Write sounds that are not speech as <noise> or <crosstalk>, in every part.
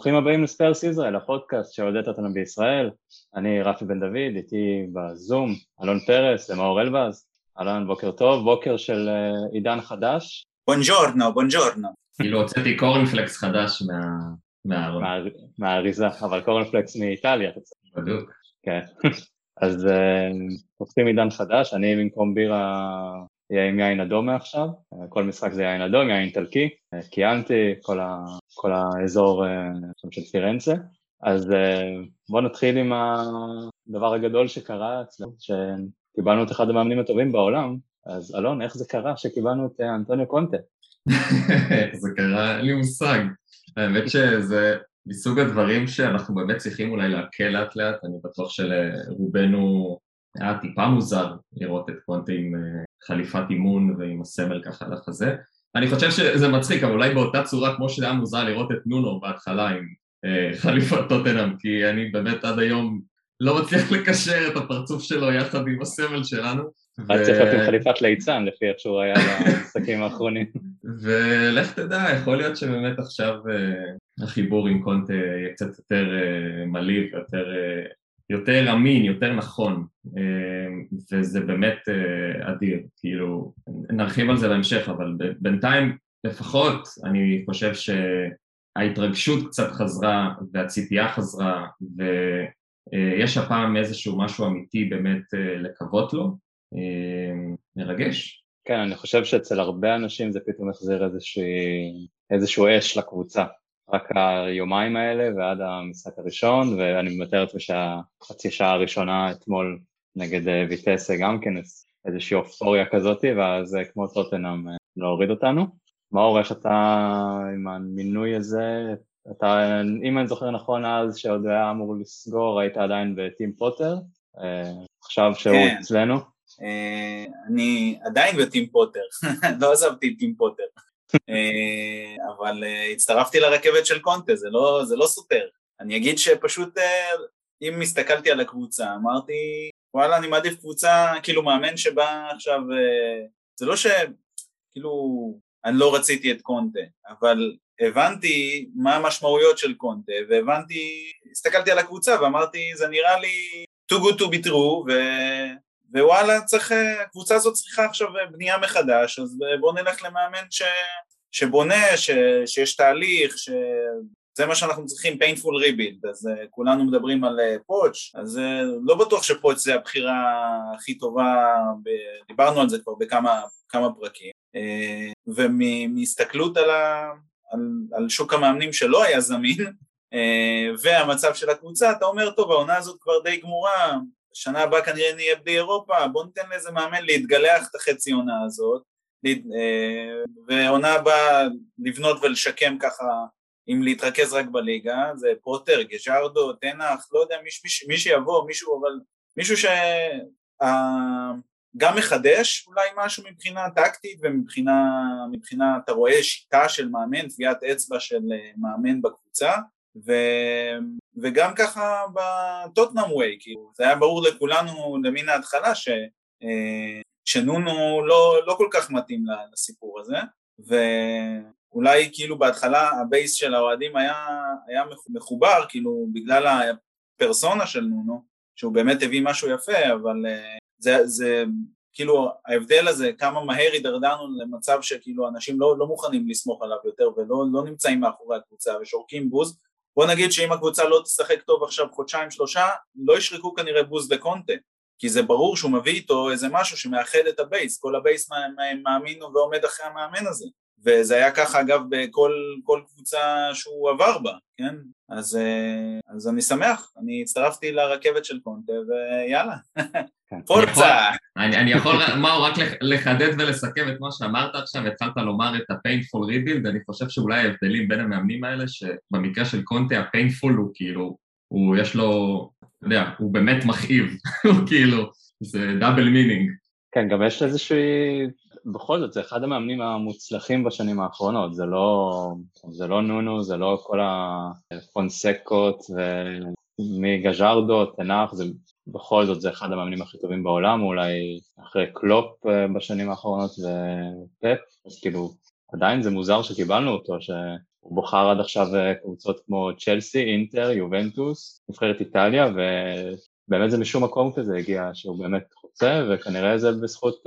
ברוכים הבאים לספיירס ישראל, הפודקאסט שעודדת אותנו בישראל. אני רפי בן דוד, איתי בזום, אלון פרס ומאור אלבז. אהלן, בוקר טוב, בוקר של uh, עידן חדש. בונג'ורנו, בונג'ורנו. כאילו הוצאתי קורנפלקס חדש מה... מהארון. מה, מהאריזה, אבל קורנפלקס מאיטליה. בדיוק. כן. <laughs> אז פותחים uh, עידן חדש, אני במקום בירה יהיה עם יין אדום מעכשיו, כל משחק זה יין אדום, יין איטלקי, קיאנטי, כל, ה, כל האזור אה, של פירנצה. אז אה, בואו נתחיל עם הדבר הגדול שקרה אצלנו, שקיבלנו את אחד המאמנים הטובים בעולם, אז אלון, איך זה קרה שקיבלנו את אה, אנטוניו קונטה? <laughs> זה קרה? אין לי מושג. האמת שזה מסוג הדברים שאנחנו באמת צריכים אולי להקל לאט לאט, אני בטוח שלרובנו היה טיפה מוזר לראות את קונטה עם חליפת אימון ועם הסמל ככה על החזה. אני חושב שזה מצחיק, אבל אולי באותה צורה כמו שזה היה מוזר לראות את נונו בהתחלה עם אה, חליפת טוטנאם, כי אני באמת עד היום לא מצליח <laughs> לקשר את הפרצוף שלו יחד עם הסמל שלנו. רק צריך להיות עם חליפת ליצן לפי איך שהוא היה במשחקים האחרונים. <laughs> ולך תדע, יכול להיות שבאמת עכשיו uh, החיבור עם קונטה יהיה קצת יותר uh, מלאיב, יותר אמין, יותר נכון, אמ, וזה באמת אה, אדיר, כאילו, נרחיב על זה בהמשך, אבל בינתיים לפחות אני חושב שההתרגשות קצת חזרה והציפייה חזרה ויש הפעם איזשהו משהו אמיתי באמת אה, לקוות לו, מרגש. כן, אני חושב שאצל הרבה אנשים זה פתאום החזיר איזשהו אש לקבוצה. רק היומיים האלה ועד המשחק הראשון, ואני מתאר לעצמי שהחצי שעה הראשונה אתמול נגד אה, ויטסה גם כן איזושהי אופוריה כזאת, ואז אה, כמו טוטנאם אה, להוריד אותנו. מאור, איך אתה עם המינוי הזה? אתה, אם אני זוכר נכון אז, שעוד היה אמור לסגור, היית עדיין בטים פוטר, עכשיו שהוא כן. אצלנו. אני עדיין בטים פוטר, <laughs> לא עזבתי טים פוטר. אה, אבל אה, הצטרפתי לרכבת של קונטה, זה לא, זה לא סותר. אני אגיד שפשוט, אה, אם הסתכלתי על הקבוצה, אמרתי, וואלה, אני מעדיף קבוצה, כאילו מאמן שבא עכשיו, זה לא ש... כאילו, אני לא רציתי את קונטה, אבל הבנתי מה המשמעויות של קונטה, והבנתי, הסתכלתי על הקבוצה ואמרתי, זה נראה לי too good to be true, ו... ווואלה, צריך, הקבוצה הזאת צריכה עכשיו בנייה מחדש, אז בואו נלך למאמן ש, שבונה, ש, שיש תהליך, שזה מה שאנחנו צריכים, painful rebuild, אז uh, כולנו מדברים על uh, פוטש, אז uh, לא בטוח שפוטש זה הבחירה הכי טובה, ב, דיברנו על זה כבר בכמה פרקים, uh, ומהסתכלות על, ה, על, על שוק המאמנים שלא היה זמין, uh, והמצב של הקבוצה, אתה אומר, טוב, העונה הזאת כבר די גמורה, שנה הבאה כנראה נהיה באירופה, בוא ניתן לאיזה מאמן להתגלח את החצי עונה הזאת, אה, ועונה הבאה לבנות ולשקם ככה, אם להתרכז רק בליגה, זה פוטר, גז'רדו, תנח, לא יודע, מי, מי, מי שיבוא, מישהו, אבל מישהו שגם מחדש אולי משהו מבחינה טקטית ומבחינה, אתה רואה שיטה של מאמן, טביעת אצבע של אה, מאמן בקבוצה, ו, וגם ככה בטוטנאם ווי, כאילו זה היה ברור לכולנו למן ההתחלה ש, אה, שנונו לא, לא כל כך מתאים לסיפור הזה, ואולי כאילו בהתחלה הבייס של האוהדים היה, היה מחובר, כאילו בגלל הפרסונה של נונו, שהוא באמת הביא משהו יפה, אבל אה, זה, זה כאילו ההבדל הזה, כמה מהר הידרדרנו למצב שכאילו אנשים לא, לא מוכנים לסמוך עליו יותר ולא לא נמצאים מאחורי הקבוצה ושורקים בוז, בוא נגיד שאם הקבוצה לא תשחק טוב עכשיו חודשיים שלושה, לא ישרקו כנראה בוז לקונטה, כי זה ברור שהוא מביא איתו איזה משהו שמאחד את ה base, כל ה base מאמין ועומד אחרי המאמן הזה. וזה היה ככה אגב בכל קבוצה שהוא עבר בה, כן? אז, אה, אז אני שמח, אני הצטרפתי לרכבת של קונטה ויאללה. <laughs> Forza. אני, אני יכול, מאור, <laughs> רק לחדד ולסכם את מה שאמרת עכשיו, התחלת לומר את ה-painful rebuild, אני חושב שאולי ההבדלים בין המאמנים האלה, שבמקרה של קונטה ה-painful הוא כאילו, הוא יש לו, אתה יודע, הוא באמת מכאיב, <laughs> הוא כאילו, זה double meaning. כן, גם יש איזושהי בכל זאת, זה אחד המאמנים המוצלחים בשנים האחרונות, זה לא, זה לא נונו, זה לא כל הפונסקות וגז'רדו, טן האח, זה בכל זאת זה אחד המאמנים הכי טובים בעולם, אולי אחרי קלופ אה, בשנים האחרונות ופפ, אז כאילו עדיין זה מוזר שקיבלנו אותו, ש... הוא בוחר עד עכשיו קבוצות כמו צ'לסי, אינטר, יובנטוס, נבחרת איטליה, ובאמת זה משום מקום כזה הגיע שהוא באמת חוצה, וכנראה זה בזכות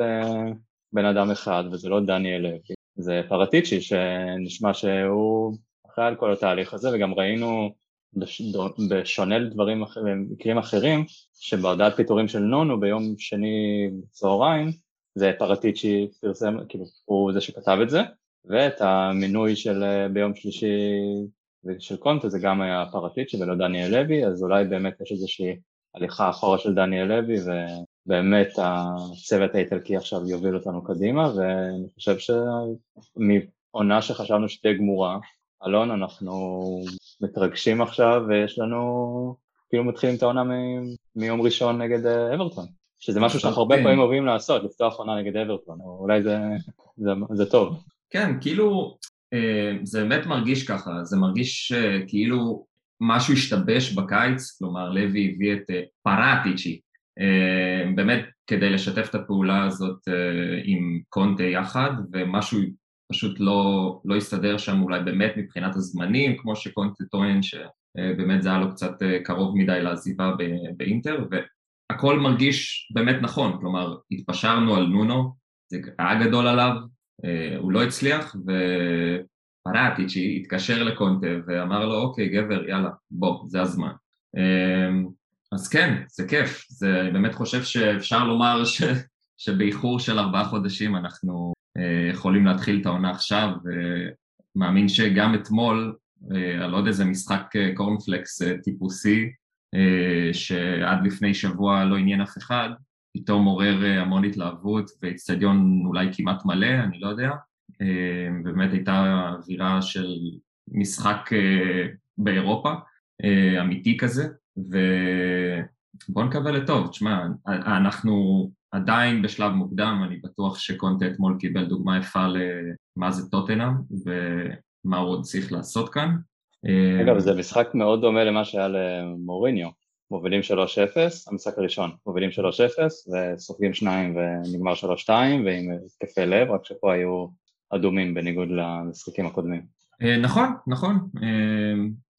בן אדם אחד, וזה לא דניאל לוי, זה פרטיצ'י שנשמע שהוא אחראי על כל התהליך הזה, וגם ראינו בשונה לדברים אחרים, מקרים אחרים, שבהודעת פיטורים של נונו ביום שני בצהריים, זה פרטיצ'י פרסם, כאילו הוא זה שכתב את זה, ואת המינוי של ביום שלישי של קונטה זה גם היה פרטיצ'י ולא דניאל לוי, אז אולי באמת יש איזושהי הליכה אחורה של דניאל לוי ובאמת הצוות האיטלקי עכשיו יוביל אותנו קדימה ואני חושב שמעונה שחשבנו שתהיה גמורה, אלון אנחנו מתרגשים עכשיו ויש לנו, כאילו מתחילים את העונה מיום ראשון נגד אה, אברטון, שזה משהו שאנחנו הרבה פעמים אוהבים לעשות, לפתוח עונה נגד אברטון, אולי זה, זה, זה טוב. כן, כאילו אה, זה באמת מרגיש ככה, זה מרגיש אה, כאילו משהו השתבש בקיץ, כלומר לוי הביא את פרטיצ'י באמת כדי לשתף את הפעולה הזאת עם קונטה יחד ומשהו פשוט לא, לא הסתדר שם אולי באמת מבחינת הזמנים, כמו שקונטה טוען שבאמת זה היה לו קצת אה, קרוב מדי לעזיבה באינטר, והכל מרגיש באמת נכון, כלומר התפשרנו על נונו, זה היה גדול עליו, אה, הוא לא הצליח, ופרטיצ'י התקשר לקונטה ואמר לו אוקיי גבר יאללה בוא זה הזמן. אמ, אז כן, זה כיף, זה, באמת חושב שאפשר לומר ש, שבאיחור של ארבעה חודשים אנחנו יכולים להתחיל את העונה עכשיו, ומאמין שגם אתמול, אה, על עוד איזה משחק אה, קורנפלקס טיפוסי, שעד לפני שבוע לא עניין אף אחד, פתאום עורר המון התלהבות ואיצטדיון אולי כמעט מלא, אני לא יודע. באמת הייתה אווירה של משחק באירופה, אמיתי כזה, ובואו נקווה לטוב. תשמע, אנחנו עדיין בשלב מוקדם, אני בטוח שקונטה אתמול קיבל דוגמה יפה למה זה טוטנאם ומה הוא עוד צריך לעשות כאן. אגב, זה משחק מאוד דומה למה שהיה למוריניו, מובילים 3-0, המשחק הראשון, מובילים 3-0 וסופגים שניים ונגמר 3-2 ועם התקפי לב, רק שפה היו אדומים בניגוד למשחקים הקודמים. אה, נכון, נכון.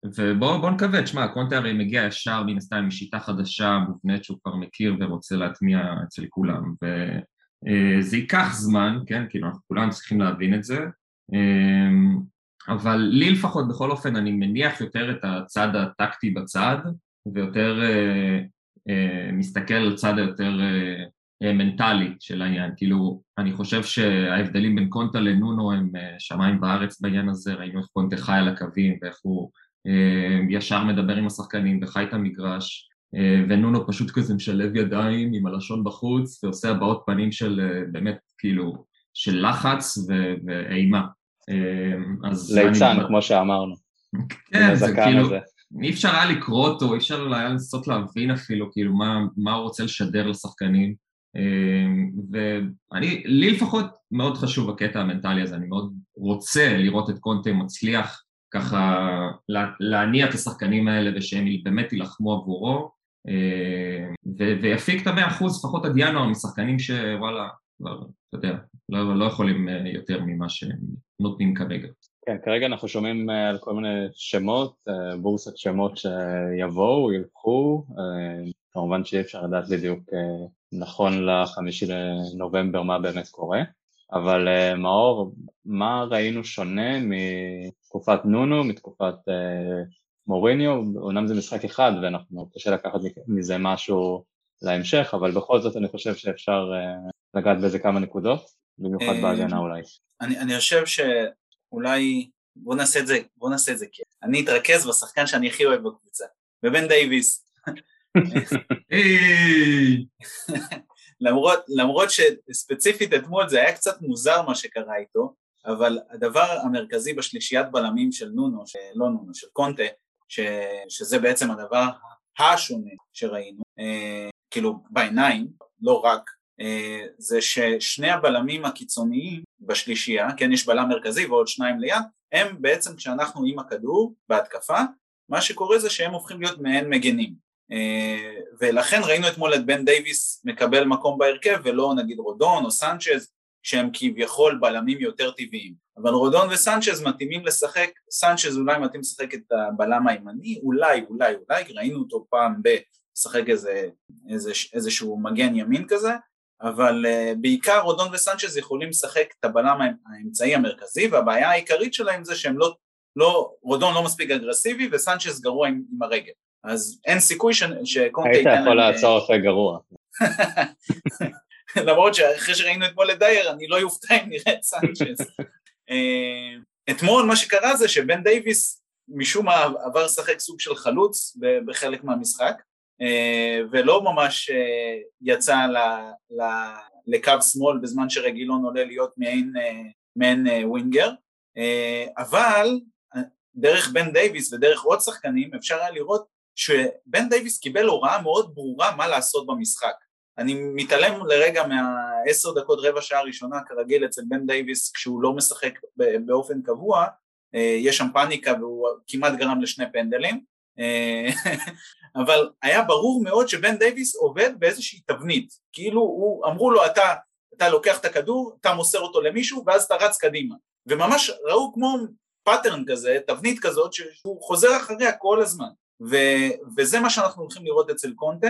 אה, ובואו נקווה, תשמע, קונטה הרי מגיע ישר מן הסתם עם שיטה חדשה מובנית שהוא כבר מכיר ורוצה להטמיע אצל כולם. וזה ייקח זמן, כן, כאילו אנחנו כולנו צריכים להבין את זה. אמ, אבל לי לפחות בכל אופן אני מניח יותר את הצד הטקטי בצד ויותר אה, אה, מסתכל על צד היותר אה, מנטלי של העניין, כאילו אני חושב שההבדלים בין קונטה לנונו הם שמיים בארץ בעניין הזה, ראינו איך קונטה חי על הקווים ואיך הוא אה, ישר מדבר עם השחקנים וחי את המגרש אה, ונונו פשוט כזה משלב ידיים עם הלשון בחוץ ועושה הבעות פנים של אה, באמת כאילו של לחץ ואימה. ליצן כמו שאמרנו. כן, זה כאילו, אי אפשר היה לקרוא אותו, אי אפשר היה לנסות להבין אפילו כאילו מה, מה הוא רוצה לשדר לשחקנים ואני, לי לפחות מאוד חשוב הקטע המנטלי הזה, אני מאוד רוצה לראות את קונטה מצליח ככה להניע את השחקנים האלה ושהם באמת יילחמו עבורו אה, ויפיק את המאה אחוז לפחות עד ינואר משחקנים שוואלה, כבר, אתה יודע, לא, לא יכולים אה, יותר ממה שהם נותנים כרגע. כן, כרגע אנחנו שומעים אה, על כל מיני שמות, בורסת שמות שיבואו, ילכו, כמובן שאי אפשר לדעת בדיוק נכון לחמישי לנובמבר מה באמת קורה. אבל uh, מאור, מה ראינו שונה מתקופת נונו, מתקופת uh, מוריניו? אומנם זה משחק אחד ואנחנו קשה לקחת מזה משהו להמשך, אבל בכל זאת אני חושב שאפשר uh, לגעת בזה כמה נקודות, במיוחד בהגנה אולי. אני, אני חושב שאולי, בוא נעשה את זה, בוא נעשה את זה כיף. אני אתרכז בשחקן שאני הכי אוהב בקבוצה, בבן דייוויס. <laughs> למרות, למרות שספציפית אתמול זה היה קצת מוזר מה שקרה איתו, אבל הדבר המרכזי בשלישיית בלמים של נונו, לא נונו, של קונטה, ש, שזה בעצם הדבר השונה שראינו, אה, כאילו בעיניים, לא רק, אה, זה ששני הבלמים הקיצוניים בשלישייה, כן יש בלם מרכזי ועוד שניים ליד, הם בעצם כשאנחנו עם הכדור בהתקפה, מה שקורה זה שהם הופכים להיות מעין מגנים. אה, ולכן ראינו אתמול את בן דייוויס מקבל מקום בהרכב ולא נגיד רודון או סנצ'ז שהם כביכול בלמים יותר טבעיים. אבל רודון וסנצ'ז מתאימים לשחק, סנצ'ז אולי מתאים לשחק את הבלם הימני, אולי, אולי, אולי, ראינו אותו פעם בשחק איזה, איזה, איזשהו מגן ימין כזה, אבל uh, בעיקר רודון וסנצ'ז יכולים לשחק את הבלם האמצעי המרכזי, והבעיה העיקרית שלהם זה שהם לא, לא, רודון לא מספיק אגרסיבי וסנצ'ז גרוע עם, עם הרגל, אז אין סיכוי שקונטה. היית יכול לעצור אחרי גרוע. <laughs> למרות שאחרי שראינו אתמול את דייר, אני לא יופתע אם נראה את סנצ'ז. <laughs> אה, אתמול מה שקרה זה שבן דייוויס משום מה עבר לשחק סוג של חלוץ בחלק מהמשחק, אה, ולא ממש אה, יצא לקו שמאל בזמן שרגילון עולה להיות מעין, מעין winger, אבל דרך בן דייוויס ודרך עוד שחקנים אפשר היה לראות שבן דייוויס קיבל הוראה מאוד ברורה מה לעשות במשחק. אני מתעלם לרגע מהעשר דקות רבע שעה ראשונה כרגיל אצל בן דייוויס כשהוא לא משחק באופן קבוע, אה, יש שם פאניקה והוא כמעט גרם לשני פנדלים, אה, <laughs> אבל היה ברור מאוד שבן דייוויס עובד באיזושהי תבנית, כאילו הוא, אמרו לו אתה, אתה לוקח את הכדור, אתה מוסר אותו למישהו ואז אתה רץ קדימה, וממש ראו כמו pattern כזה, תבנית כזאת שהוא חוזר אחריה כל הזמן, ו, וזה מה שאנחנו הולכים לראות אצל קונטה,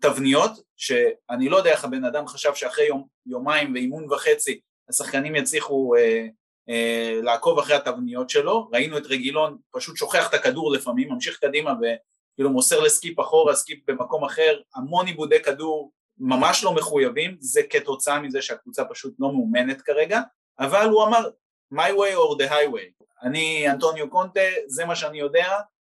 תבניות, שאני לא יודע איך הבן אדם חשב שאחרי יום, יומיים ואימון וחצי השחקנים יצליחו אה, אה, לעקוב אחרי התבניות שלו, ראינו את רגילון פשוט שוכח את הכדור לפעמים, ממשיך קדימה וכאילו מוסר לסקיפ אחורה, סקיפ במקום אחר, המון איבודי כדור ממש לא מחויבים, זה כתוצאה מזה שהקבוצה פשוט לא מאומנת כרגע, אבל הוא אמר my way or the highway, אני אנטוניו קונטה, זה מה שאני יודע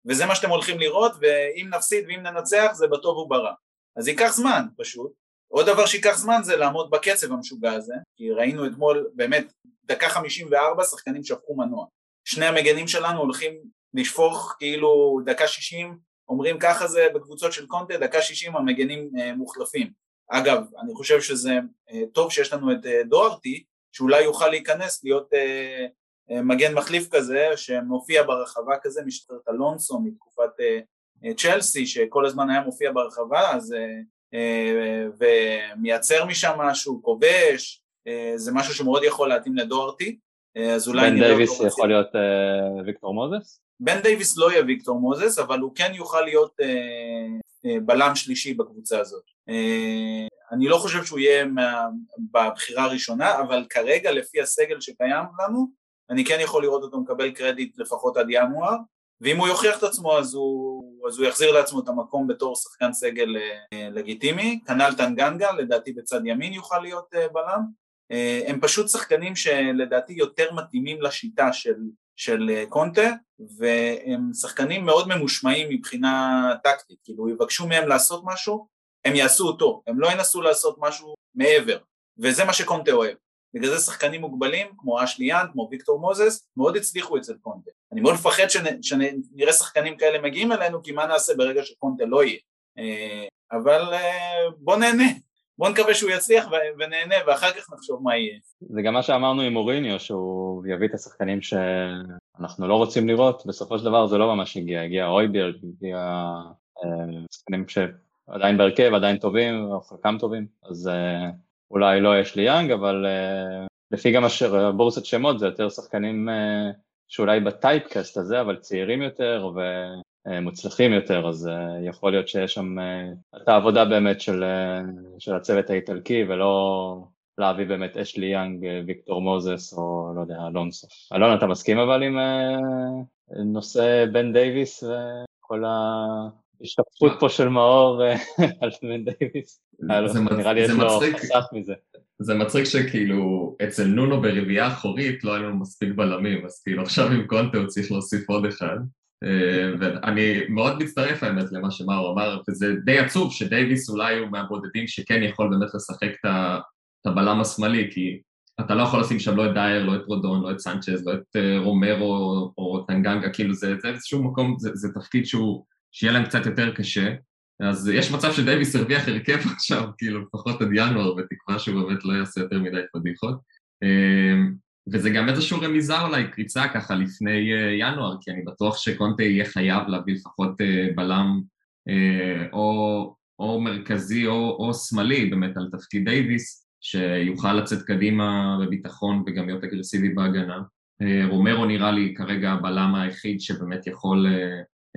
וזה מה שאתם הולכים לראות ואם נפסיד ואם ננצח זה בטוב וברע אז ייקח זמן פשוט. עוד דבר שייקח זמן זה לעמוד בקצב המשוגע הזה, כי ראינו אתמול באמת דקה 54 שחקנים שפכו מנוע. שני המגנים שלנו הולכים לשפוך כאילו דקה 60, אומרים ככה זה בקבוצות של קונטה, דקה 60 המגנים אה, מוחלפים. אגב, אני חושב שזה אה, טוב שיש לנו את אה, דוארטי, שאולי יוכל להיכנס להיות אה, מגן מחליף כזה, שמופיע ברחבה כזה, משטרת אלונסו מתקופת אה, אה, צ'לסי שכל הזמן היה מופיע ברחבה אז, אה, אה, ומייצר משם משהו, כובש, זה משהו שמאוד יכול להתאים לדוהרטי, אז אולי... בן דייוויס יכול להיות ויקטור מוזס? בן דייוויס לא יהיה ויקטור מוזס, אבל הוא כן יוכל להיות בלם שלישי בקבוצה הזאת. אני לא חושב שהוא יהיה מה, בבחירה הראשונה, אבל כרגע לפי הסגל שקיים לנו, אני כן יכול לראות אותו מקבל קרדיט לפחות עד ינואר, ואם הוא יוכיח את עצמו אז הוא, אז הוא יחזיר לעצמו את המקום בתור שחקן סגל אה, לגיטימי, כנ"ל טנגנגה, לדעתי בצד ימין יוכל להיות אה, בלם, אה, הם פשוט שחקנים שלדעתי יותר מתאימים לשיטה של, של קונטה והם שחקנים מאוד ממושמעים מבחינה טקטית, כאילו יבקשו מהם לעשות משהו, הם יעשו אותו, הם לא ינסו לעשות משהו מעבר. וזה מה שקונטה אוהב בגלל זה שחקנים מוגבלים כמו אשליאן, כמו ויקטור מוזס, מאוד הצליחו אצל קונטה. אני מאוד מפחד שנראה שחקנים כאלה מגיעים אלינו, כי מה נעשה ברגע שקונטה לא יהיה. אה, אבל אה, בוא נהנה, בוא נקווה שהוא יצליח ונהנה ואחר כך נחשוב מה יהיה. זה גם מה שאמרנו עם אוריניו, שהוא יביא את השחקנים שאנחנו לא רוצים לראות, בסופו של דבר זה לא ממש הגיע, הגיע אויברג, הגיע אה, שחקנים שעדיין בהרכב, עדיין טובים, חלקם טובים, אז אולי לא יש לי יאנג, אבל uh, לפי גם אשר בורסת שמות זה יותר שחקנים uh, שאולי ב typecast הזה, אבל צעירים יותר ומוצלחים יותר, אז אה, יכול להיות שיש שם אה, את העבודה באמת של, אה, של הצוות האיטלקי ולא להביא באמת אשלי יאנג, ויקטור מוזס או לא יודע, אלונסו. אלון, אתה מסכים אבל עם אה, נושא בן דייוויס וכל ה... השתקפות פה של מאור אה, <laughs> על בן דייוויס, נראה לי יש לו חסך מזה. זה מצחיק שכאילו אצל נונו ברביעייה אחורית לא היה לנו מספיק בלמים, אז כאילו עכשיו עם קונטה הוא צריך להוסיף עוד אחד. אה, ואני מאוד מצטרף האמת למה שמאור אמר, וזה די עצוב שדייוויס אולי הוא מהבודדים שכן יכול באמת לשחק את הבלם השמאלי, כי אתה לא יכול לשים שם לא את דייר, לא את רודון, לא את סנצ'ז, לא את אה, רומרו או טנגנגה, כאילו זה איזשהו מקום, זה, זה תפקיד שהוא שיהיה להם קצת יותר קשה. אז יש מצב שדייוויס הרוויח הרכב <laughs> עכשיו, כאילו לפחות עד ינואר, בתקווה שהוא באמת לא יעשה יותר מדי פדיחות. אמ, וזה גם איזושהי רמיזה אולי, קריצה ככה לפני אה, ינואר, כי אני בטוח שקונטה יהיה חייב להביא לפחות אה, בלם אה, או, או מרכזי או, או שמאלי באמת על תפקיד דייוויס, שיוכל לצאת קדימה בביטחון וגם להיות אגרסיבי בהגנה. רומרו נראה לי כרגע הבלם היחיד שבאמת יכול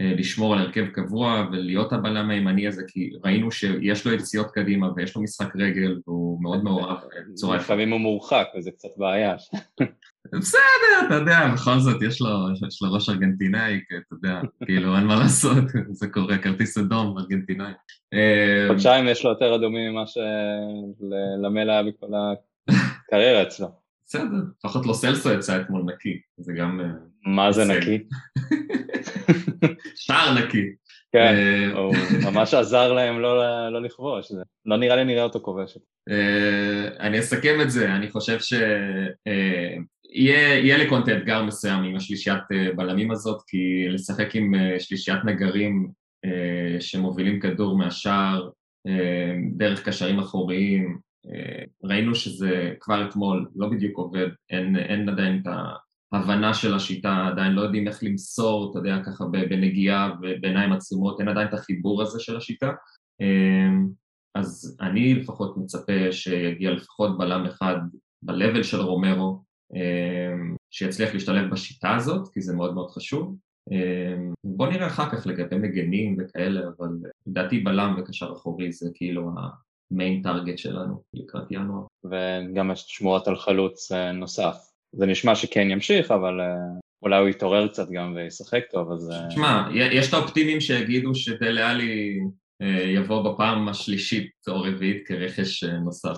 לשמור על הרכב קבוע ולהיות הבלם הימני הזה, כי ראינו שיש לו יציאות קדימה ויש לו משחק רגל והוא מאוד מעורב בצורה... לפעמים הוא מורחק וזה קצת בעיה. בסדר, אתה יודע, בכל זאת יש לו, יש לו ראש ארגנטינאי, אתה יודע, כאילו אין מה לעשות, זה קורה, כרטיס אדום ארגנטינאי. חודשיים יש לו יותר אדומים ממה שלמל היה בכל הקריירה אצלו. בסדר, לפחות לא סלסו יצא אתמול נקי, זה גם... מה זה נקי? <laughs> שער נקי. כן, אה, הוא ממש עזר להם לא, לא לכבוש, לא נראה לי נראה אותו כובש. אה, אני אסכם את זה, אני חושב שיהיה אה, לקונטה אתגר מסוים עם השלישיית בלמים הזאת, כי לשחק עם שלישיית נגרים שמובילים כדור מהשער דרך קשרים אחוריים, ראינו שזה כבר אתמול לא בדיוק עובד, אין, אין עדיין את ה... הבנה של השיטה, עדיין לא יודעים איך למסור, אתה יודע, ככה בנגיעה ובעיניים עצומות, אין עדיין את החיבור הזה של השיטה. אמ, אז אני לפחות מצפה שיגיע לפחות בלם אחד ב-level של רומרו, אמ, שיצליח להשתלב בשיטה הזאת, כי זה מאוד מאוד חשוב. בוא נראה אחר כך לגבי מגנים וכאלה, אבל לדעתי בלם וקשר אחורי זה כאילו המיין טארגט שלנו לקראת ינואר. וגם יש שמועות על חלוץ אה, נוסף. זה נשמע שכן ימשיך, אבל uh, אולי הוא יתעורר קצת גם וישחק טוב, אז... תשמע, uh... יש את האופטימים שיגידו שדלה עלי יבוא בפעם השלישית או רביעית כרכש נוסף.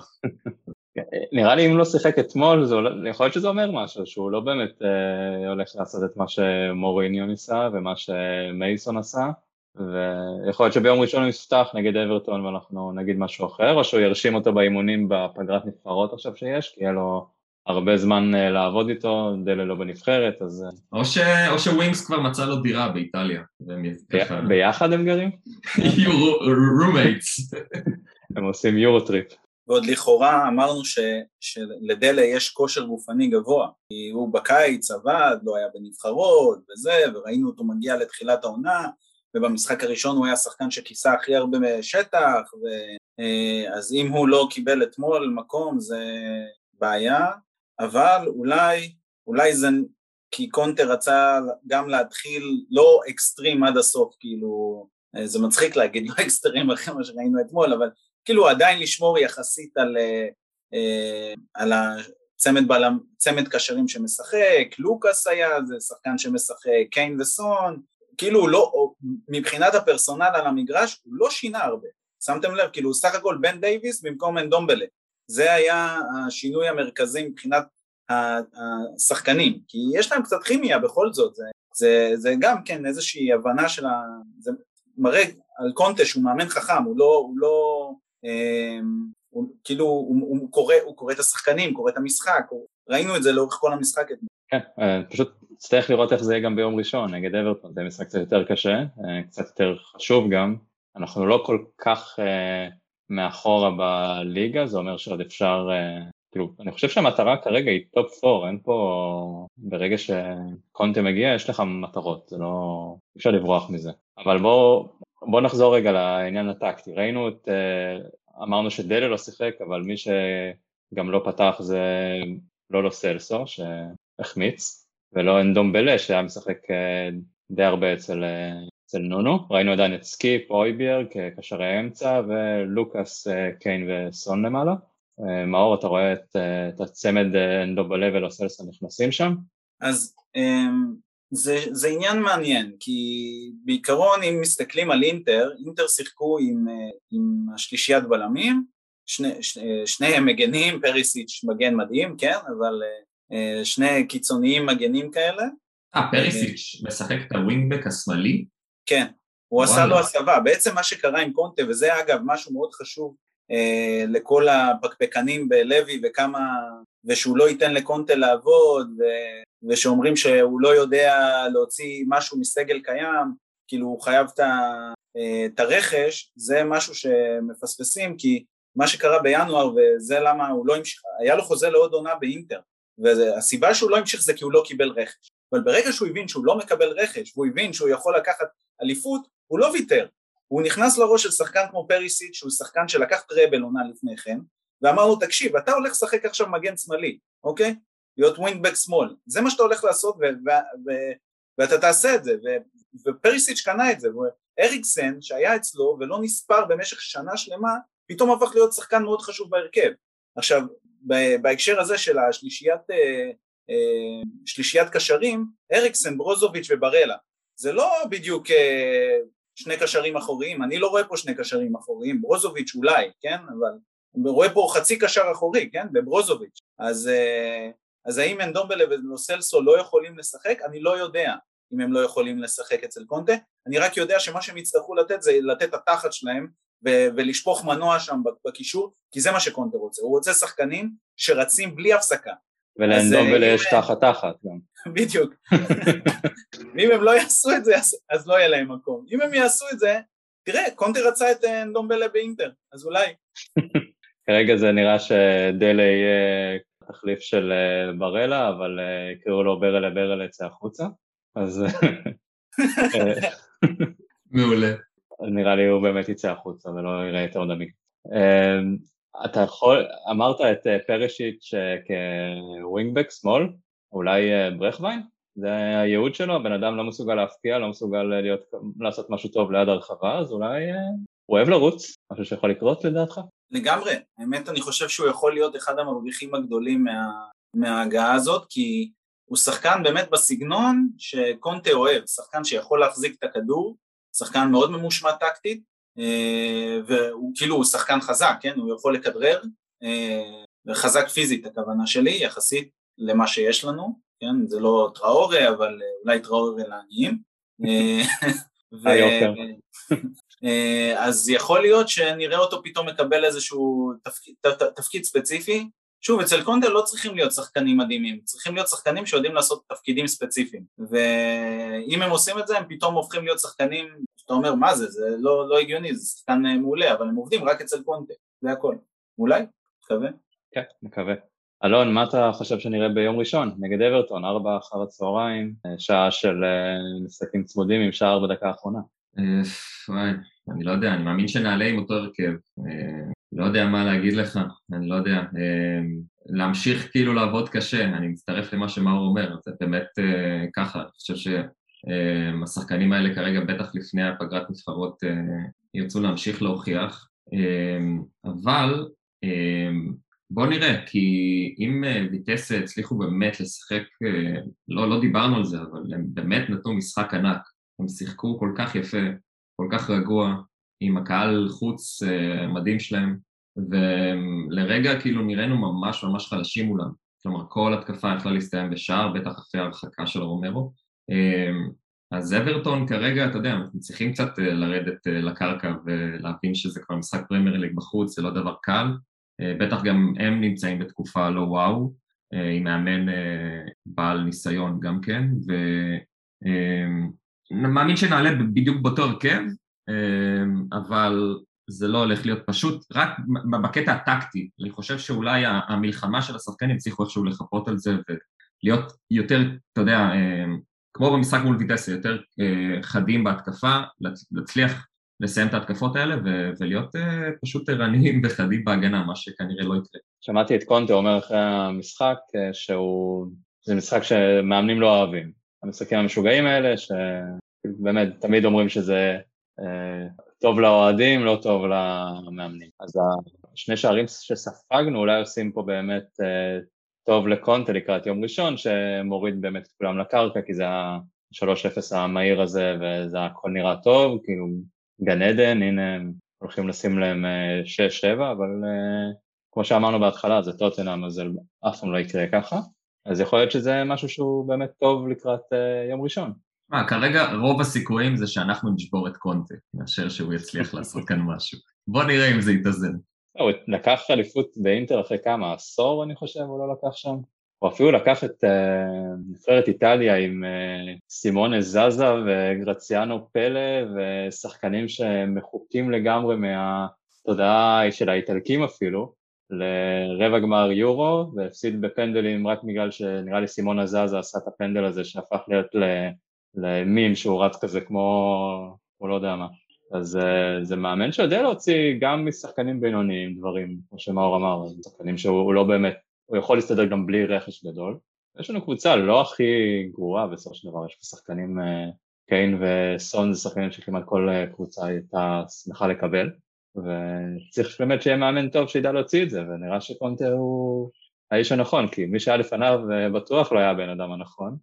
<laughs> נראה לי אם לא שיחק אתמול, זה, יכול להיות שזה אומר משהו, שהוא לא באמת uh, הולך לעשות את מה שמוריניו ניסה ומה שמייסון עשה, ויכול להיות שביום ראשון הוא יפתח נגד אברטון ואנחנו נגיד משהו אחר, או שהוא ירשים אותו באימונים בפגרת נבחרות עכשיו שיש, כי יהיה לו הרבה זמן אה, לעבוד איתו, דלה לא בנבחרת, אז... אה, או, ש... או שווינגס כבר מצא לו דירה באיטליה. ב... ביחד הם גרים? <laughs> roommates. <laughs> הם עושים Euro trip. ועוד לכאורה אמרנו ש... שלדלה יש כושר גופני גבוה, כי הוא בקיץ עבד, לא היה בנבחרות וזה, וראינו אותו מגיע לתחילת העונה, ובמשחק הראשון הוא היה שחקן שכיסה הכי הרבה שטח, ו... אה, אז אם הוא לא קיבל אתמול מקום זה בעיה, אבל אולי, אולי זה כי קונטה רצה גם להתחיל לא אקסטרים עד הסוף, כאילו, אה, זה מצחיק להגיד לא אקסטרים אחרי מה שראינו אתמול, אבל כאילו עדיין לשמור יחסית על, אה, על הצמד בלם, צמד קשרים שמשחק, לוקאס היה, זה שחקן שמשחק, קיין וסון, כאילו לא, מבחינת הפרסונל על המגרש הוא לא שינה הרבה, שמתם לב, כאילו סך הכל בן דייוויס במקום אנדומבלה, זה היה השינוי המרכזי מבחינת השחקנים, כי יש להם קצת כימיה בכל זאת, זה, זה, זה גם כן איזושהי הבנה של ה... זה מראה על קונטה שהוא מאמן חכם, הוא לא, הוא לא, אה, הוא, כאילו הוא, הוא, קורא, הוא קורא את השחקנים, קורא את המשחק, הוא, ראינו את זה לאורך כל המשחק. כן, אה, פשוט צריך לראות איך זה יהיה גם ביום ראשון נגד אברטון, זה משחק קצת יותר קשה, אה, קצת יותר חשוב גם, אנחנו לא כל כך אה, מאחורה בליגה, זה אומר שעוד אפשר כאילו, אני חושב שהמטרה כרגע היא top 4, אין פה... ברגע שקונטה מגיע, יש לך מטרות, זה לא... אי אפשר לברוח מזה. אבל בואו בוא נחזור רגע לעניין הטקטי. ראינו את... אמרנו שדלה לא שיחק, אבל מי שגם לא פתח זה לא לו סלסו, שהחמיץ, ולא אנדומבלה, שהיה משחק אה, די הרבה אצל, אה, אצל נונו. ראינו עדיין את סקיפ, הויבייר כקשרי אמצע, ולוקאס, קיין וסון למעלה. אה, מאור, אתה רואה את, אה, את הצמד אה, אנדומבלה ולו סלסו נכנסים שם? אז אמ, זה, זה עניין מעניין, כי בעיקרון אם מסתכלים על אינטר, אינטר שיחקו עם, עם השלישיית בלמים, שני, שני, מגנים, פריסיץ' מגן מדהים, כן, אבל שני קיצוניים מגנים כאלה. אה, פריסיץ' משחק את הווינגבק השמאלי? כן, הוא. עשה לו הסבה, בעצם מה שקרה עם קונטה, וזה אגב משהו מאוד חשוב אה, לכל הפקפקנים בלוי וכמה, ושהוא לא ייתן לקונטה לעבוד, ו, ושאומרים שהוא לא יודע להוציא משהו מסגל קיים, כאילו הוא חייב אה, את הרכש, זה משהו שמפספסים, כי מה שקרה בינואר, וזה למה הוא לא המשיך, היה לו חוזה לעוד עונה באינטר, והסיבה שהוא לא המשיך זה כי הוא לא קיבל רכש. אבל ברגע שהוא הבין שהוא לא מקבל רכש, והוא הבין שהוא יכול לקחת אליפות, הוא לא ויתר, הוא נכנס לראש של שחקן כמו פריסיט שהוא שחקן שלקח טראבל עונה לפני כן ואמר לו תקשיב אתה הולך לשחק עכשיו מגן שמאלי אוקיי להיות ווינגבק שמאל, זה מה שאתה הולך לעשות ואתה תעשה את זה, ופריסיץ' קנה את זה, ואריקסן שהיה אצלו ולא נספר במשך שנה שלמה, פתאום הפך להיות שחקן מאוד חשוב בהרכב. עכשיו, בהקשר הזה של השלישיית אה, אה, שלישיית קשרים, אריקסן, ברוזוביץ' ובראלה, זה לא בדיוק אה, שני קשרים אחוריים, אני לא רואה פה שני קשרים אחוריים, ברוזוביץ' אולי, כן, אבל רואה פה חצי קשר אחורי, כן, בברוזוביץ', אז, אז האם אנדומבלה ונוסלסו לא יכולים לשחק? אני לא יודע אם הם לא יכולים לשחק אצל קונטה, אני רק יודע שמה שהם יצטרכו לתת זה לתת התחת שלהם ו- ולשפוך מנוע שם בקישור, כי זה מה שקונטה רוצה, הוא רוצה שחקנים שרצים בלי הפסקה. ולאנדומבלה יש תחת תחת גם. <laughs> בדיוק. <laughs> ואם הם לא יעשו את זה, אז, אז לא יהיה להם מקום. אם הם יעשו את זה, תראה, קונטה רצה את אנדומבלה באינטר, אז אולי. <laughs> כרגע זה נראה שדלה יהיה תחליף של אה, ברלה, אבל אה, יקראו לו ברלה ברלה יצא החוצה, אז... אה, מעולה. נראה לי הוא באמת יצא החוצה ולא יראה יותר דמי. אמ, אתה יכול, אמרת את אה, פרשיץ' כווינגבק שמאל, אולי אה, ברכווין? זה הייעוד שלו, הבן אדם לא מסוגל להפקיע, לא מסוגל להיות, לעשות משהו טוב ליד הרחבה, אז אולי אה, הוא אוהב לרוץ, משהו שיכול לקרות לדעתך? לגמרי, האמת אני חושב שהוא יכול להיות אחד המרוויחים הגדולים מה, מההגעה הזאת, כי הוא שחקן באמת בסגנון שקונטה אוהב, שחקן שיכול להחזיק את הכדור, שחקן מאוד ממושמע טקטית, אה, והוא כאילו הוא שחקן חזק, כן? הוא יכול לכדרר, אה, וחזק פיזית הכוונה שלי, יחסית למה שיש לנו, כן? זה לא טראורי, אבל אה, אולי טראורי לעניים. ו... אז יכול להיות שנראה אותו פתאום מקבל איזשהו תפקיד, תפקיד ספציפי, שוב, אצל קונדה לא צריכים להיות שחקנים מדהימים, צריכים להיות שחקנים שיודעים לעשות תפקידים ספציפיים. ואם הם עושים את זה, הם פתאום הופכים להיות שחקנים, שאתה אומר, מה זה, זה לא, לא הגיוני, זה שחקן אה, מעולה, אבל הם עובדים רק אצל קונדה, זה הכל. אולי? מקווה. כן, מקווה. אלון, מה אתה חושב שנראה ביום ראשון נגד אברטון, ארבע אחר הצהריים, אה, שעה של אה, משחקים צמודים עם שער בדקה האחרונה? וואי, אני לא יודע, אני מאמין שנעלה עם אותו הרכב. לא יודע מה להגיד לך, אני לא יודע. אמ, להמשיך כאילו לעבוד קשה, אני מצטרף למה שמאור אומר, זה באמת אה, ככה, אני חושב שהשחקנים האלה כרגע, בטח לפני הפגרת נבחרות, אה, ירצו להמשיך להוכיח, אבל אמ, בוא נראה, כי אם אה, ויטס הצליחו באמת לשחק, לא, לא דיברנו על זה, אבל הם באמת נתנו משחק ענק, הם שיחקו כל כך יפה, כל כך רגוע, עם הקהל חוץ אה, מדהים שלהם, ולרגע כאילו נראינו ממש ממש חלשים מולם. כלומר, כל התקפה יכלה להסתיים בשער, בטח אחרי הרחקה של רומרו. אה, אז אברטון כרגע, אתה יודע, אנחנו צריכים קצת אה, לרדת לקרקע ולהבין שזה כבר משחק פרמייר ליג בחוץ, זה לא דבר קל. בטח גם הם נמצאים בתקופה לא וואו, עם מאמן בעל ניסיון גם כן, ומאמין שנעלה בדיוק באותו הרכב, אבל זה לא הולך להיות פשוט, רק בקטע הטקטי, אני חושב שאולי המלחמה של השחקנים הצליחו איכשהו לחפות על זה ולהיות יותר, אתה יודע, אמ, כמו במשחק מול ויטסה, יותר אה, חדים בהתקפה, להצליח לסיים את ההתקפות האלה ו- ולהיות uh, פשוט ערניים <laughs> וחדים בהגנה, מה שכנראה לא יקרה. שמעתי את קונטה אומר אחרי המשחק uh, שהוא, זה משחק שמאמנים לא אוהבים. המשחקים המשוגעים האלה, שבאמת תמיד אומרים שזה אה, טוב לאוהדים, לא טוב למאמנים. אז השני שערים שספגנו אולי עושים פה באמת אה, טוב לקונטה לקראת יום ראשון, שמוריד באמת את כולם לקרקע, כי זה ה-3-0 המהיר הזה, וזה הכל נראה טוב, כאילו גן עדן, הנה הם הולכים לשים להם 6-7, אה, אבל כמו שאמרנו בהתחלה, זה טוטנאם, אז זה אף פעם לא יקרה ככה. אז יכול להיות שזה משהו שהוא באמת טוב לקראת יום ראשון. מה, כרגע רוב הסיכויים זה שאנחנו נשבור את קונטה, מאשר שהוא יצליח <laughs> לעשות כאן משהו. בוא נראה אם זה יתאזן. הוא לקח אליפות באינטר אחרי כמה, עשור אני חושב, הוא לא לקח שם? הוא אפילו לקח את uh, נבחרת איטליה עם uh, סימונה זזה וגרציאנו פלא ושחקנים שמחוקים לגמרי מהתודעה של האיטלקים אפילו לרבע גמר יורו והפסיד בפנדלים רק בגלל שנראה לי סימונה זזה עשה את הפנדל הזה שהפך להיות למים שהוא רץ כזה כמו, כמו לא יודע מה. אז uh, זה מאמן שיודע להוציא גם משחקנים בינוניים דברים, כמו שמאור אמר, שחקנים שהוא לא באמת הוא יכול להסתדר גם בלי רכש גדול. יש לנו קבוצה לא הכי גרועה בסופו של דבר, יש פה שחקנים, קיין וסון זה שחקנים שכמעט כל קבוצה הייתה שמחה לקבל, וצריך באמת שיהיה מאמן טוב שידע להוציא את זה, ונראה שקונטה הוא האיש הנכון, כי מי שהיה לפניו בטוח לא היה הבן אדם הנכון.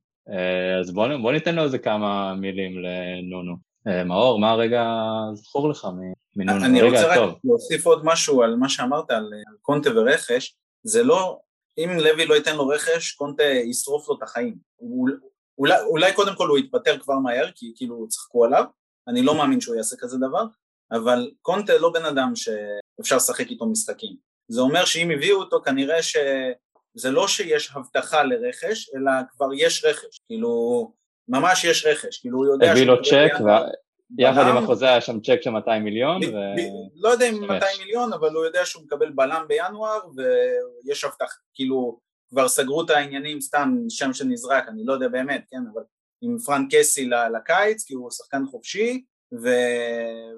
אז בוא, בוא ניתן לו איזה כמה מילים לנונו. מאור, מה הרגע זכור לך מנונו? אני רוצה רק להוסיף עוד משהו על מה שאמרת על קונטה ורכש, זה לא, אם לוי לא ייתן לו רכש, קונטה ישרוף לו את החיים. אולי, אולי קודם כל הוא יתפטר כבר מהר, כי כאילו צחקו עליו, אני לא מאמין שהוא יעשה כזה דבר, אבל קונטה לא בן אדם שאפשר לשחק איתו משחקים. זה אומר שאם הביאו אותו כנראה שזה לא שיש הבטחה לרכש, אלא כבר יש רכש, כאילו ממש יש רכש, כאילו הוא יודע... הביא לו צ'ק, יחד עם החוזה היה שם צ'ק של 200 מיליון. ו... לא יודע אם 200 מיליון, אבל הוא יודע שהוא מקבל בלם בינואר, ויש הבטחה, כאילו כבר סגרו את העניינים, סתם שם שנזרק, אני לא יודע באמת, כן, אבל עם פרנק קסי לקיץ, כי הוא שחקן חופשי, ו...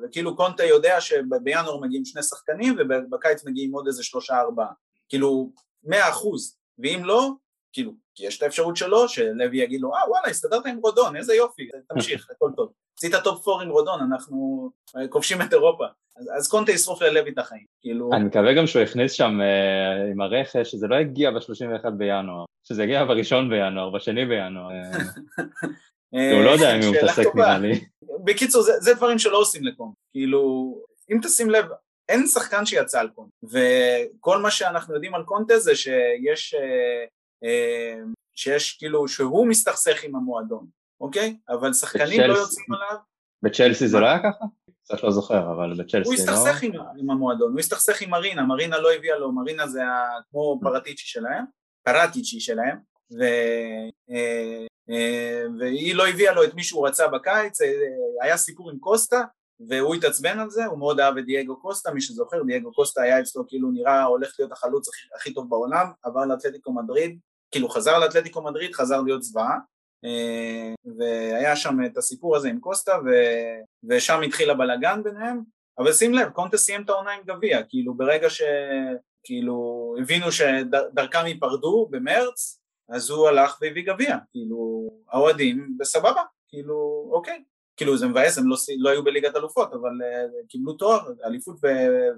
וכאילו קונטה יודע שבינואר מגיעים שני שחקנים ובקיץ מגיעים עוד איזה שלושה ארבעה, כאילו מאה אחוז, ואם לא, כאילו, כי יש את האפשרות שלו, שלוי יגיד לו, אה וואלה, הסתדרת עם רודון, איזה יופי, תמשיך, <laughs> הכל טוב. עשית top four עם רודון, אנחנו אה, כובשים את אירופה. אז, אז קונטה ישרוף ללוי את החיים, כאילו... אני מקווה גם שהוא הכניס שם אה, עם הרכש, שזה לא יגיע ב-31 בינואר, שזה יגיע ב-1 בינואר, ב-2 בינואר. <laughs> הוא לא יודע אם הוא מתעסק נראה לי. בקיצור, זה, זה דברים שלא עושים לקונט. כאילו, אם תשים לב, אין שחקן שיצא על קונט, וכל מה שאנחנו יודעים על קונטה זה שיש, אה, אה, שיש כאילו, שהוא מסתכסך עם המועדון, אוקיי? אבל שחקנים לא יוצאים עליו. בצ'לסי זה לא היה ככה? קצת לא זוכר, אבל בצ'לסי לא... הוא הסתכסך עם, עם המועדון, הוא הסתכסך עם מרינה, מרינה לא הביאה לו, מרינה זה כמו פרטיצ'י שלהם, פרטיצ'י שלהם, ו... אה, והיא לא הביאה לו את מי שהוא רצה בקיץ, היה סיפור עם קוסטה והוא התעצבן על זה, הוא מאוד אהב את דייגו קוסטה, מי שזוכר, דייגו קוסטה היה אצלו כאילו נראה הולך להיות החלוץ הכי, הכי טוב בעולם, עבר לאתלטיקו מדריד, כאילו חזר לאתלטיקו מדריד, חזר להיות זוועה, אה, והיה שם את הסיפור הזה עם קוסטה, ו... ושם התחיל הבלאגן ביניהם, אבל שים לב, קונטה סיים את העונה עם גביע, כאילו ברגע שכאילו הבינו שדרכם ייפרדו במרץ, אז הוא הלך והביא גביע, כאילו, האוהדים בסבבה, כאילו, אוקיי, כאילו זה מבאס, הם לא, לא היו בליגת אלופות, אבל uh, קיבלו תואר, אליפות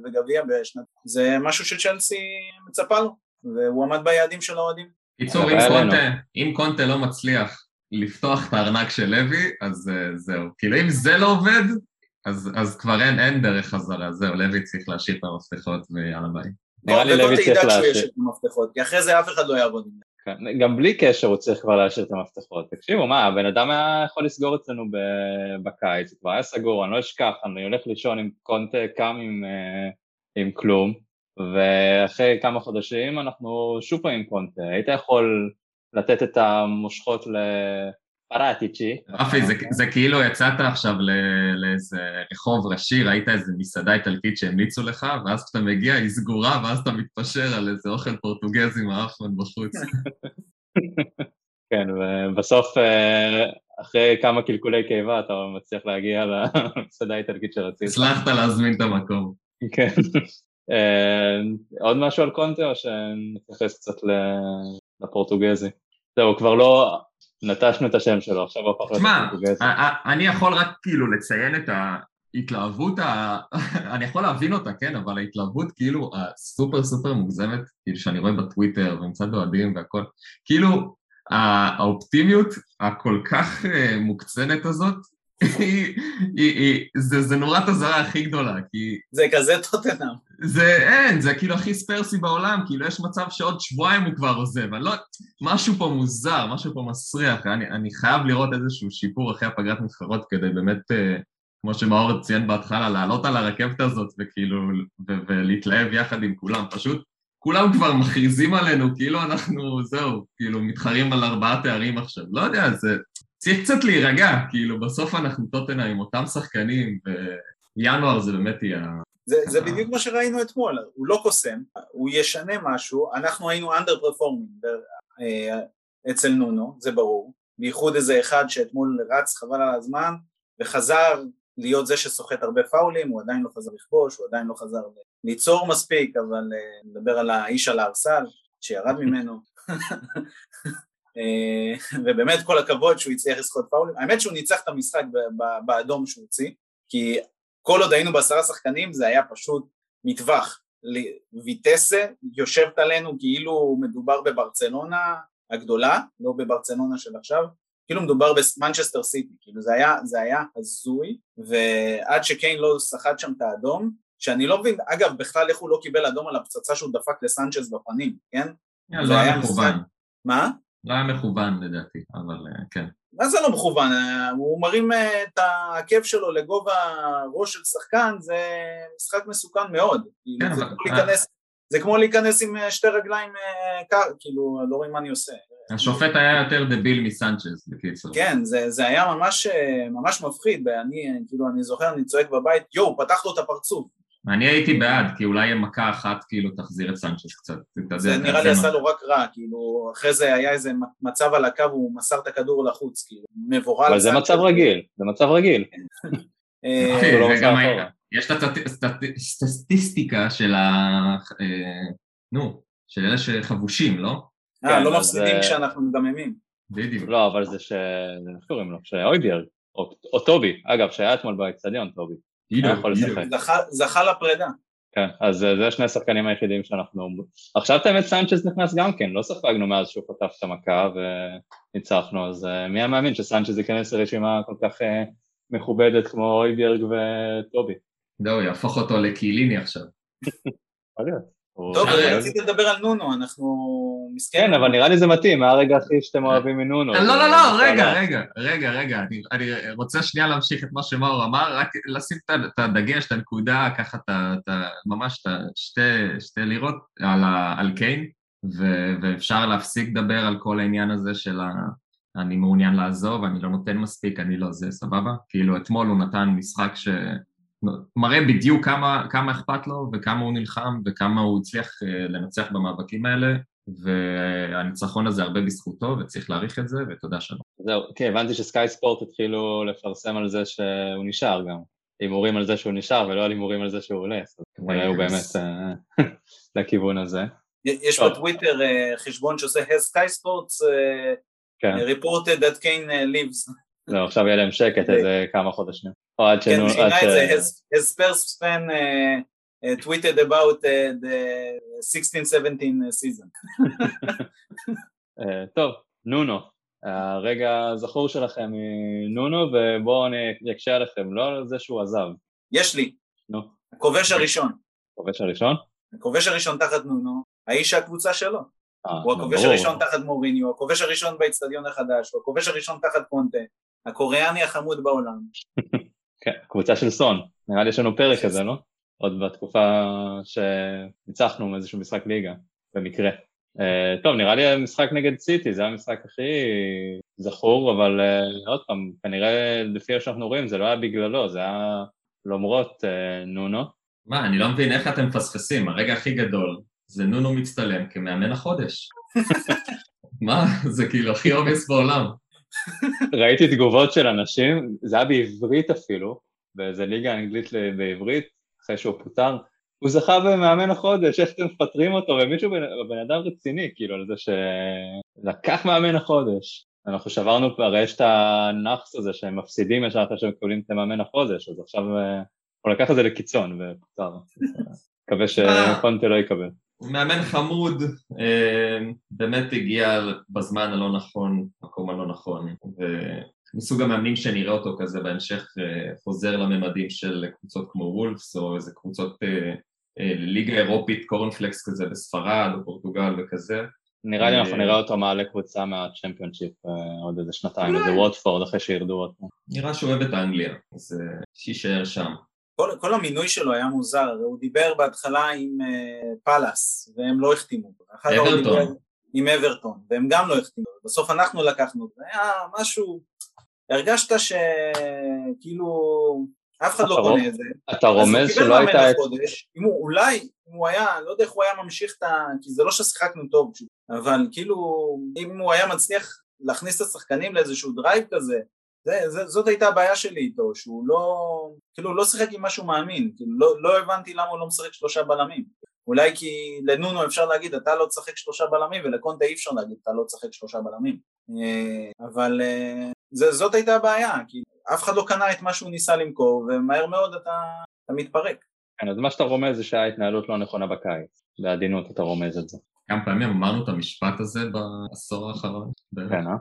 וגביע בשנת, זה משהו שצ'לסי מצפה לו, והוא עמד ביעדים של האוהדים. קיצור, אם קונטה, אם קונטה לא מצליח לפתוח את הארנק של לוי, אז uh, זהו. כאילו אם זה לא עובד, אז, אז כבר אין, אין דרך חזרה, זהו, לוי צריך להשאיר את המפתחות ויאללה ביי. נראה לי לוי צריך להשאיר. כי אחרי זה אף אחד לא יעבוד עם זה. כן, גם בלי קשר הוא צריך כבר להשאיר את המפתחות. תקשיבו, מה, הבן אדם היה יכול לסגור אצלנו בקיץ, זה כבר היה סגור, אני לא אשכח, אני הולך לישון עם קונטה, קם עם, אה, עם כלום, ואחרי כמה חודשים אנחנו שוב פעם עם קונטה. היית יכול לתת את המושכות ל... פרטיצ'י. רפי, זה, זה כאילו יצאת עכשיו לאיזה רחוב ראשי, ראית איזה מסעדה איטלקית שהמליצו לך, ואז כשאתה מגיע היא סגורה, ואז אתה מתפשר על איזה אוכל פורטוגזי מאפן בחוץ. <laughs> כן, ובסוף, אה, אחרי כמה קלקולי קיבה, אתה מצליח להגיע למסעדה האיטלקית שרצית. הצלחת להזמין את המקום. כן. אה, עוד משהו על קונטה, או שנתייחס קצת לפורטוגזי? זהו, כבר לא... נטשנו את השם שלו, עכשיו הוא הפך להיות פורטוגזי. תשמע, אני יכול רק כאילו לציין את ההתלהבות, ה... <laughs> אני יכול להבין אותה, כן, אבל ההתלהבות כאילו הסופר סופר מוגזמת, כאילו שאני רואה בטוויטר ומצד אוהדים והכל, כאילו האופטימיות הכל כך אה, מוקצנת הזאת, היא, היא, היא, זה, זה נורת אזהרה הכי גדולה, כי... זה כזה טוטנאם. זה אין, זה כאילו הכי ספרסי בעולם, כאילו יש מצב שעוד שבועיים הוא כבר עוזב, אני לא... משהו פה מוזר, משהו פה מסריח, אני, אני חייב לראות איזשהו שיפור אחרי הפגרת נבחרות כדי באמת, אה, כמו שמאור ציין בהתחלה, לעלות על הרכבת הזאת וכאילו, ו- ולהתלהב יחד עם כולם, פשוט כולם כבר מכריזים עלינו, כאילו אנחנו, זהו, כאילו מתחרים על ארבעה תארים עכשיו, לא יודע, זה... צריך קצת להירגע, כאילו בסוף אנחנו טוטנה עם אותם שחקנים, וינואר זה באמת יהיה... זה, זה בדיוק מה שראינו אתמול, הוא לא קוסם, הוא ישנה משהו, אנחנו היינו performing אה, אצל נונו, זה ברור, בייחוד איזה אחד שאתמול רץ חבל על הזמן וחזר להיות זה שסוחט הרבה פאולים, הוא עדיין לא חזר לכבוש, הוא עדיין לא חזר ליצור מספיק, אבל אה, נדבר על האיש על הארסל, שירד ממנו. אה, <laughs> ובאמת כל הכבוד שהוא הצליח לסחוט פאולים. האמת שהוא ניצח את המשחק באדום שהוא הוציא, כי כל עוד היינו בעשרה שחקנים זה היה פשוט מטווח. ויטסה יושבת עלינו כאילו מדובר בברצלונה הגדולה, לא בברצלונה של עכשיו, כאילו מדובר במנצ'סטר סיטי, כאילו זה היה, זה היה הזוי, ועד שקיין לא סחט שם את האדום, שאני לא מבין, אגב, בכלל איך הוא לא קיבל אדום על הפצצה שהוא דפק לסנצ'ס בפנים, כן? לא היה מכוון. מה? לא היה מכוון לדעתי, אבל אה, כן. מה זה לא מכוון? הוא מרים אה, את העקב שלו לגובה ראש של שחקן, זה משחק מסוכן מאוד. כאילו, כן, זה, אבל... כמו להיכנס, זה כמו להיכנס עם אה, שתי רגליים, כאילו, לא רואים מה אני עושה. השופט היה יותר דביל מסנצ'ז, בקיצור. כן, זה, זה היה ממש, ממש מפחיד, ואני, כאילו, אני זוכר, אני צועק בבית, יואו, פתח לו את הפרצוף. אני הייתי בעד, כי אולי מכה אחת כאילו תחזיר את סנצ'ס קצת. זה נראה לי עשה לו רק רע, כאילו, אחרי זה היה איזה מצב על הקו, הוא מסר את הכדור לחוץ, כאילו, מבורל. אבל זה מצב רגיל, זה מצב רגיל. <laughs> אה, לא יש את הסטטיסטיקה של ה... אה, נו, של אלה שחבושים, לא? אה, לא מפסידים כשאנחנו מדממים. בדיוק. לא, אבל זה ש... איך קוראים לו? שאויביאר, או טובי, אגב, שהיה אתמול באצטדיון, טובי. זכה לפרידה. כן, אז זה שני השחקנים היחידים שאנחנו... עכשיו את האמת סנצ'ז נכנס גם כן, לא ספגנו מאז שהוא חטף את המכה וניצחנו, אז אה, מי היה מאמין שסנצ'ז ייכנס לרשימה כל כך אה, מכובדת כמו אויביארג וטובי. זהו, יהפוך אותו לקיליני עכשיו. יכול להיות. טוב, רציתי לדבר על נונו, אנחנו מסכנים. כן, אבל נראה לי זה מתאים, מה הרגע הכי שאתם אוהבים מנונו. לא, לא, לא, רגע, רגע, רגע, רגע, אני רוצה שנייה להמשיך את מה שמאור אמר, רק לשים את הדגש, את הנקודה, ככה, ממש את שתי לירות על קיין, ואפשר להפסיק לדבר על כל העניין הזה של אני מעוניין לעזוב, אני לא נותן מספיק, אני לא זה, סבבה? כאילו אתמול הוא נתן משחק ש... מראה בדיוק כמה, כמה אכפת לו וכמה הוא נלחם וכמה הוא הצליח אה, לנצח במאבקים האלה והניצחון הזה הרבה בזכותו וצריך להעריך את זה ותודה שלום. זהו, כן, הבנתי שסקאי ספורט התחילו לפרסם על זה שהוא נשאר גם. הימורים על זה שהוא נשאר ולא על הימורים על זה שהוא עולה, אז כנראה הוא באמת אה, <laughs> לכיוון הזה. יש בטוויטר אה, חשבון שעושה has sky sports כן. reported that Kane lives. לא, עכשיו יהיה להם שקט איזה כמה חודשים. או עד שנו... כן, שינה את זה, his Spurs fan tweeted about the 16-17 season. <laughs> טוב, נונו, הרגע הזכור שלכם מנונו, ובואו אני אקשה עליכם, לא על זה שהוא עזב. יש לי. נו. הכובש הראשון. הכובש הראשון? הכובש הראשון תחת נונו, האיש הקבוצה שלו. הוא הכובש הראשון תחת מוריניו, הכובש הראשון באצטדיון החדש, הוא הכובש הראשון תחת פונטה, הקוריאני החמוד בעולם. <laughs> כן, קבוצה של סון, נראה לי יש לנו פרק כזה, לא? עוד בתקופה שניצחנו מאיזשהו משחק ליגה, במקרה. Uh, טוב, נראה לי המשחק נגד סיטי, זה המשחק הכי זכור, אבל אה, עוד פעם, כנראה לפי מה שאנחנו רואים זה לא היה בגללו, זה היה למרות אה, נונו. מה, אני לא מבין איך אתם מפספסים, הרגע הכי גדול זה נונו מצטלם כמאמן החודש. <laughs> מה, זה כאילו הכי obvious בעולם. ראיתי תגובות של אנשים, זה היה בעברית אפילו, באיזה ליגה אנגלית בעברית, אחרי שהוא פוטר, הוא זכה במאמן החודש, איך אתם מפטרים אותו, ומישהו, בן אדם רציני, כאילו, על זה שלקח מאמן החודש. אנחנו שברנו, הרי יש את הנאחס הזה שהם מפסידים ישר אחרי שהם מקבלים את מאמן החודש, אז עכשיו אה, הוא לקח את זה לקיצון ופוטר. מקווה שקונטה לא יקבל. מאמן חמוד, אה, באמת הגיע בזמן הלא נכון, מקום הלא נכון, ומסוג המאמנים שנראה אותו כזה בהמשך אה, חוזר לממדים של קבוצות כמו וולפס או איזה קבוצות אה, ליגה אירופית, קורנפלקס כזה בספרד או פורטוגל וכזה. נראה לי אנחנו נראה אותו מעלה קבוצה מהצ'מפיונשיפ עוד איזה שנתיים, איזה ווטפורד אחרי שירדו פעם. נראה שהוא אוהב את האנגליה, אז שיישאר שם. כל, כל המינוי שלו היה מוזר, הוא דיבר בהתחלה עם uh, פאלאס והם לא החתימו אותו, אברטון. עם אברטון והם גם לא החתימו, בסוף אנחנו לקחנו אותו, היה משהו, הרגשת שכאילו אף אחד לא קונה את זה. אתה רומז שלא הייתה... את... אם הוא אולי, אם הוא היה, לא יודע איך הוא היה ממשיך את ה... כי זה לא ששיחקנו טוב, אבל כאילו אם הוא היה מצליח להכניס את השחקנים לאיזשהו drive כזה זה, זה, זאת הייתה הבעיה שלי איתו, שהוא לא, כאילו לא שיחק עם מה שהוא מאמין, כאילו לא, לא הבנתי למה הוא לא משחק שלושה בלמים. אולי כי לנונו אפשר להגיד אתה לא תשחק שלושה בלמים ולקונטה אי אפשר להגיד אתה לא תשחק שלושה בלמים אבל זאת הייתה הבעיה כי אף אחד לא קנה את מה שהוא ניסה למכור ומהר מאוד אתה, אתה מתפרק כן, אז מה שאתה רומז זה שההתנהלות לא נכונה בקיץ, בעדינות אתה רומז את זה. כמה פעמים אמרנו את המשפט הזה בעשור האחרון? כן, אה?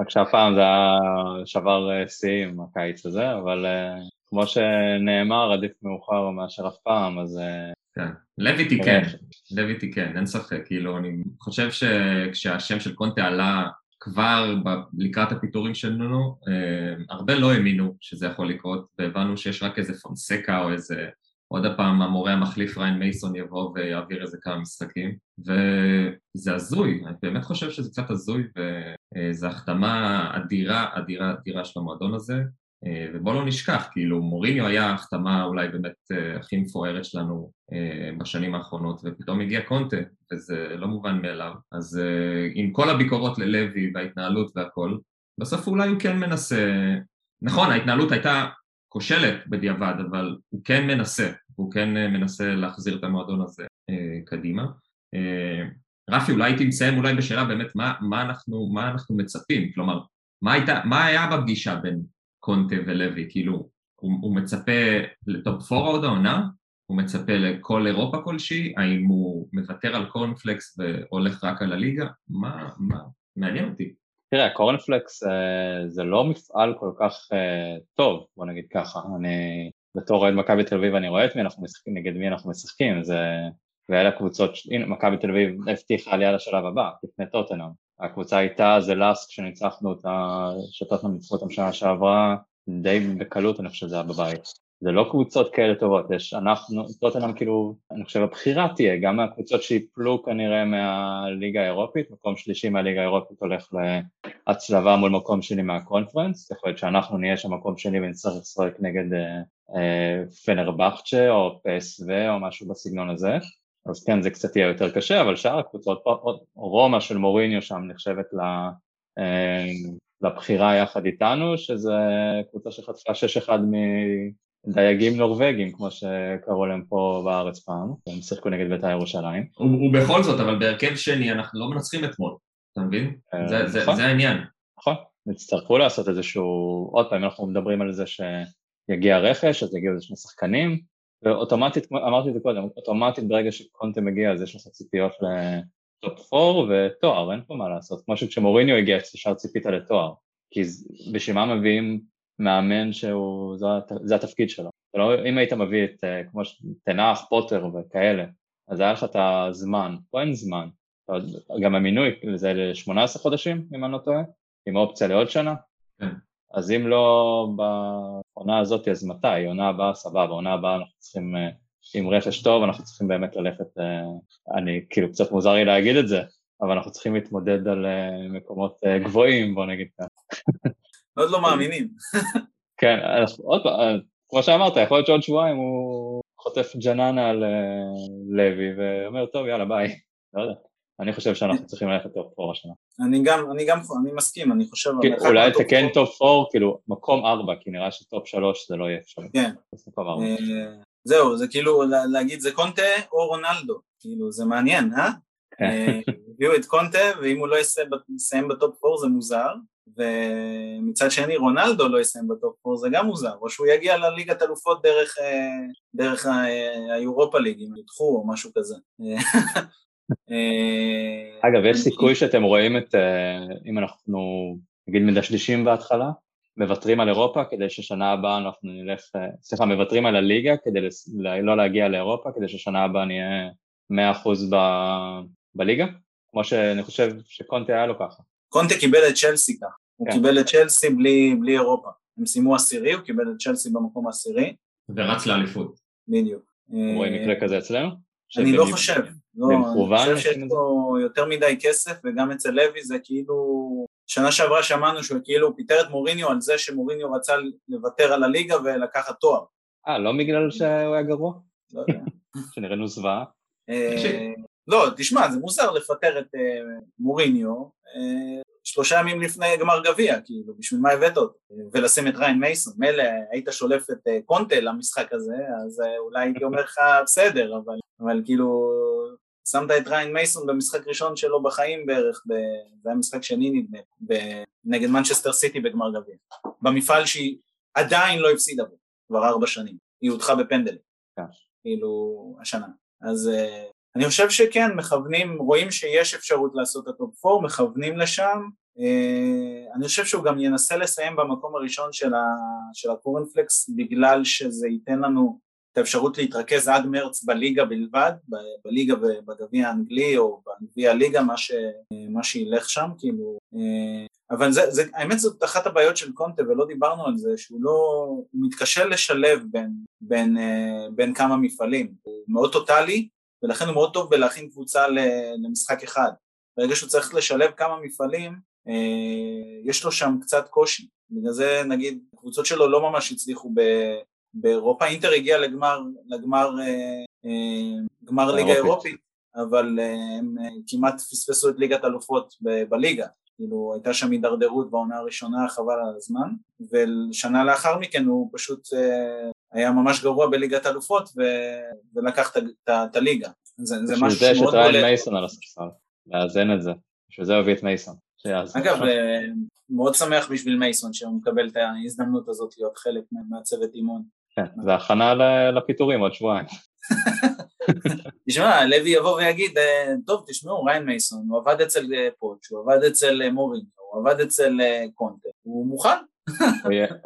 רק שהפעם זה היה שבר אה, שיאים הקיץ הזה, אבל אה, כמו שנאמר, עדיף מאוחר מאשר אף פעם, אז... אה, כן, לוי תיקן, לוי תיקן, אין ספק, כאילו, אני חושב שכשהשם של קונטה עלה כבר לקראת הפיטורים שלנו, הרבה לא האמינו שזה יכול לקרות, והבנו שיש רק איזה פונסקה או איזה עוד פעם המורה המחליף ריין מייסון יבוא ויעביר איזה כמה משחקים וזה הזוי, אני באמת חושב שזה קצת הזוי וזו החתמה אדירה, אדירה, אדירה של המועדון הזה ובוא לא נשכח, כאילו מוריניו היה החתמה אולי באמת אה, הכי מפוארת שלנו אה, בשנים האחרונות ופתאום הגיע קונטה וזה לא מובן מאליו. אז אה, עם כל הביקורות ללוי וההתנהלות והכל בסוף אולי הוא כן מנסה נכון, ההתנהלות הייתה כושלת בדיעבד, אבל הוא כן מנסה, הוא כן אה, מנסה להחזיר את המועדון הזה אה, קדימה. אה, רפי, אולי הייתי מסיים אולי בשאלה באמת מה, מה, אנחנו, מה אנחנו מצפים, כלומר, מה, הייתה, מה היה בפגישה בין קונטה ולוי, כאילו, הוא, הוא מצפה לטופ פור עוד העונה? הוא מצפה לכל אירופה כלשהי? האם הוא מוותר על קורנפלקס והולך רק על הליגה? מה, מה, מעניין אותי. תראה, קורנפלקס אה, זה לא מפעל כל כך אה, טוב, בוא נגיד ככה. אני בתור אוהד מכבי תל אביב אני רואה את מי אנחנו משחקים, נגד מי אנחנו משחקים, זה... ואלה הקבוצות, הנה מכבי תל אביב הבטיחה עלייה לשלב הבא, לפני טוטנאם. הקבוצה הייתה זה לאסק שניצחנו אותה, שטוטנאם ניצחו אותם שנה שעברה, די בקלות אני חושב שזה היה בבית. זה לא קבוצות כאלה טובות, יש אנחנו, טוטנאם כאילו, אני חושב הבחירה תהיה, גם מהקבוצות שיפלו כנראה מהליגה האירופית, מקום שלישי מהליגה האירופית הולך להצלבה מול מקום שני מהקונפרנס, יכול להיות שאנחנו נהיה שם מקום שני ונצטרך לשחק נגד אה, אה, פנרבכצ'ה או פסו או משהו בסגנון הזה, אז כן זה קצת יהיה יותר קשה, אבל שאר הקבוצות, רומא של מוריניו שם נחשבת ל... אה, לבחירה יחד איתנו, שזה קבוצה שחטפה 6-1 דייגים נורבגים, כמו שקראו להם פה בארץ פעם, הם שיחקו נגד בית"ר ירושלים. ובכל זאת, אבל בהרכב שני אנחנו לא מנצחים אתמול, אתה מבין? אה, זה, זה, נכון. זה העניין. נכון, יצטרכו לעשות איזשהו, עוד פעם, אנחנו מדברים על זה שיגיע רכש, אז יגיעו איזה שני שחקנים, ואוטומטית, אמרתי את זה קודם, אוטומטית ברגע שקונטה מגיע אז יש לך ציפיות לטופ 4 ותואר, אין פה מה לעשות, כמו שכשמוריניו הגיע ישר ציפית לתואר, כי בשביל מה מביאים מאמן שהוא, זה, זה התפקיד שלו. לא, אם היית מביא את, אה, כמו תנח, פוטר וכאלה, אז היה לך את הזמן, פה אין זמן. גם המינוי זה ל-18 חודשים, אם אני לא טועה, עם אופציה לעוד שנה. כן. אז אם לא בעונה הזאת, אז מתי? עונה הבאה, סבבה, עונה הבאה אנחנו צריכים, אה, עם רכש טוב, אנחנו צריכים באמת ללכת, אה, אני, כאילו, קצת מוזר לי להגיד את זה, אבל אנחנו צריכים להתמודד על מקומות גבוהים, בוא נגיד ככה. <laughs> עוד לא מאמינים. <laughs> כן, עוד פעם, כמו שאמרת, יכול להיות שעוד שבועיים הוא חוטף ג'ננה על אה, לוי ואומר, טוב, יאללה, ביי. לא יודע. אני חושב שאנחנו <laughs> צריכים ללכת top four השנה. אני גם, אני גם, אני מסכים, אני חושב... אולי תקן top four, כאילו, מקום ארבע, כי נראה ש top שלוש זה לא יהיה אפשרי. כן. אה, זהו, זה כאילו להגיד זה קונטה או רונלדו, כאילו, זה מעניין, אה? כן. אה הביאו את קונטה, ואם הוא לא יסיים ב top four זה מוזר, ומצד שני רונלדו לא יסיים ב top four זה גם מוזר, או שהוא יגיע לליגת אלופות דרך, אה, דרך היורופה ליג, אם ידחו או משהו כזה. <laughs> אה, אגב, יש סיכוי שאתם רואים את, אה, אם אנחנו נגיד מדשדשים בהתחלה, מוותרים על אירופה כדי ששנה הבאה אנחנו נלך, סליחה, מוותרים על הליגה כדי לא להגיע לאירופה, כדי ששנה הבאה נהיה 100% ב, בליגה, כמו שאני חושב שקונטה היה לו ככה. קונטה קיבל את צ'לסי ככה, הוא כן. קיבל את צ'לסי בלי, בלי אירופה. הם סיימו עשירי, הוא קיבל את צ'לסי במקום העשירי. ורץ לאליפות. בדיוק. רואים מקרה כזה אצלנו? אני לא חושב. לא, אני חושב שיש לו יותר מדי כסף, וגם אצל לוי זה כאילו... שנה שעברה שמענו שהוא כאילו פיטר את מוריניו על זה שמוריניו רצה לוותר על הליגה ולקחת תואר. אה, לא בגלל שהוא היה גרוע? לא יודע. <laughs> שנראינו זוועה. אה, לא, תשמע, זה מוזר לפטר את אה, מוריניו אה, שלושה ימים לפני גמר גביע, כאילו, בשביל מה הבאת אותו? ולשים את ריין מייסון, מילא היית שולף את קונטה למשחק הזה, אז אולי הייתי אומר לך בסדר, אבל אבל כאילו שמת את ריאן מייסון במשחק ראשון שלו בחיים בערך, זה היה משחק שני נדמה, נגד מנצ'סטר סיטי בגמר גביע, במפעל שהיא עדיין לא הפסידה בו, כבר ארבע שנים, היא הודחה בפנדלים, כן. כאילו השנה, אז אה, אני חושב שכן, מכוונים, רואים שיש אפשרות לעשות את ה top 4, מכוונים לשם, אה, אני חושב שהוא גם ינסה לסיים במקום הראשון של הקורנפלקס בגלל שזה ייתן לנו את האפשרות להתרכז עד מרץ בליגה בלבד, בליגה ובגביע האנגלי או בגביע הליגה, מה, ש, מה שילך שם, כאילו, אה, אבל זה, זה, האמת זאת אחת הבעיות של קונטה ולא דיברנו על זה, שהוא לא, הוא מתקשה לשלב בין, בין, אה, בין כמה מפעלים, הוא מאוד טוטאלי ולכן הוא מאוד טוב בלהכין קבוצה למשחק אחד, ברגע שהוא צריך לשלב כמה מפעלים, אה, יש לו שם קצת קושי, בגלל זה נגיד קבוצות שלו לא ממש הצליחו ב, באירופה, אינטר הגיע לגמר, לגמר אה, אה, גמר ליגה אירופית, אבל הם כמעט פספסו את ליגת אלופות בליגה, כאילו הייתה שם הידרדרות בעונה הראשונה חבל על הזמן, ושנה לאחר מכן הוא פשוט היה ממש גרוע בליגת אלופות ולקח את הליגה. זה, זה משהו שמאוד בולט. בשביל זה יש את ריין מייסון על הספסל, לאזן את זה, בשביל זה הוא הביא את מייסון. אגב, מאוד שמח בשביל מייסון שהוא מקבל את ההזדמנות הזאת להיות חלק מהצוות אימון. כן, זה הכנה לפיטורים עוד שבועיים. <laughs> תשמע, לוי יבוא ויגיד, אה, טוב, תשמעו, ריין מייסון, הוא עבד אצל אה, פוטש, הוא עבד אצל אה, מורינג, הוא עבד אצל קונטה, הוא מוכן.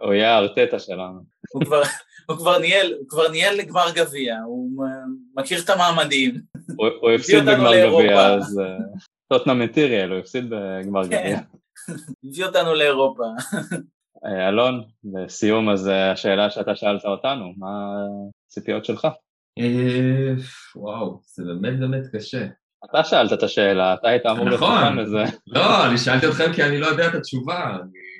הוא יהיה הארטטה שלנו. הוא כבר ניהל לגמר גביע, הוא מכיר את המעמדים. הוא הפסיד בגמר גביע, אז טוטנה מטיריאל, הוא הפסיד בגמר כן. גביע. הביא אותנו לאירופה. אה, אלון, לסיום אז אה, השאלה שאתה שאלת אותנו, מה הציפיות שלך? אה, וואו, זה באמת באמת קשה. אתה שאלת את השאלה, אתה היית אמור להיות נכון, לזה. לא, אני שאלתי אתכם כי אני לא יודע את התשובה.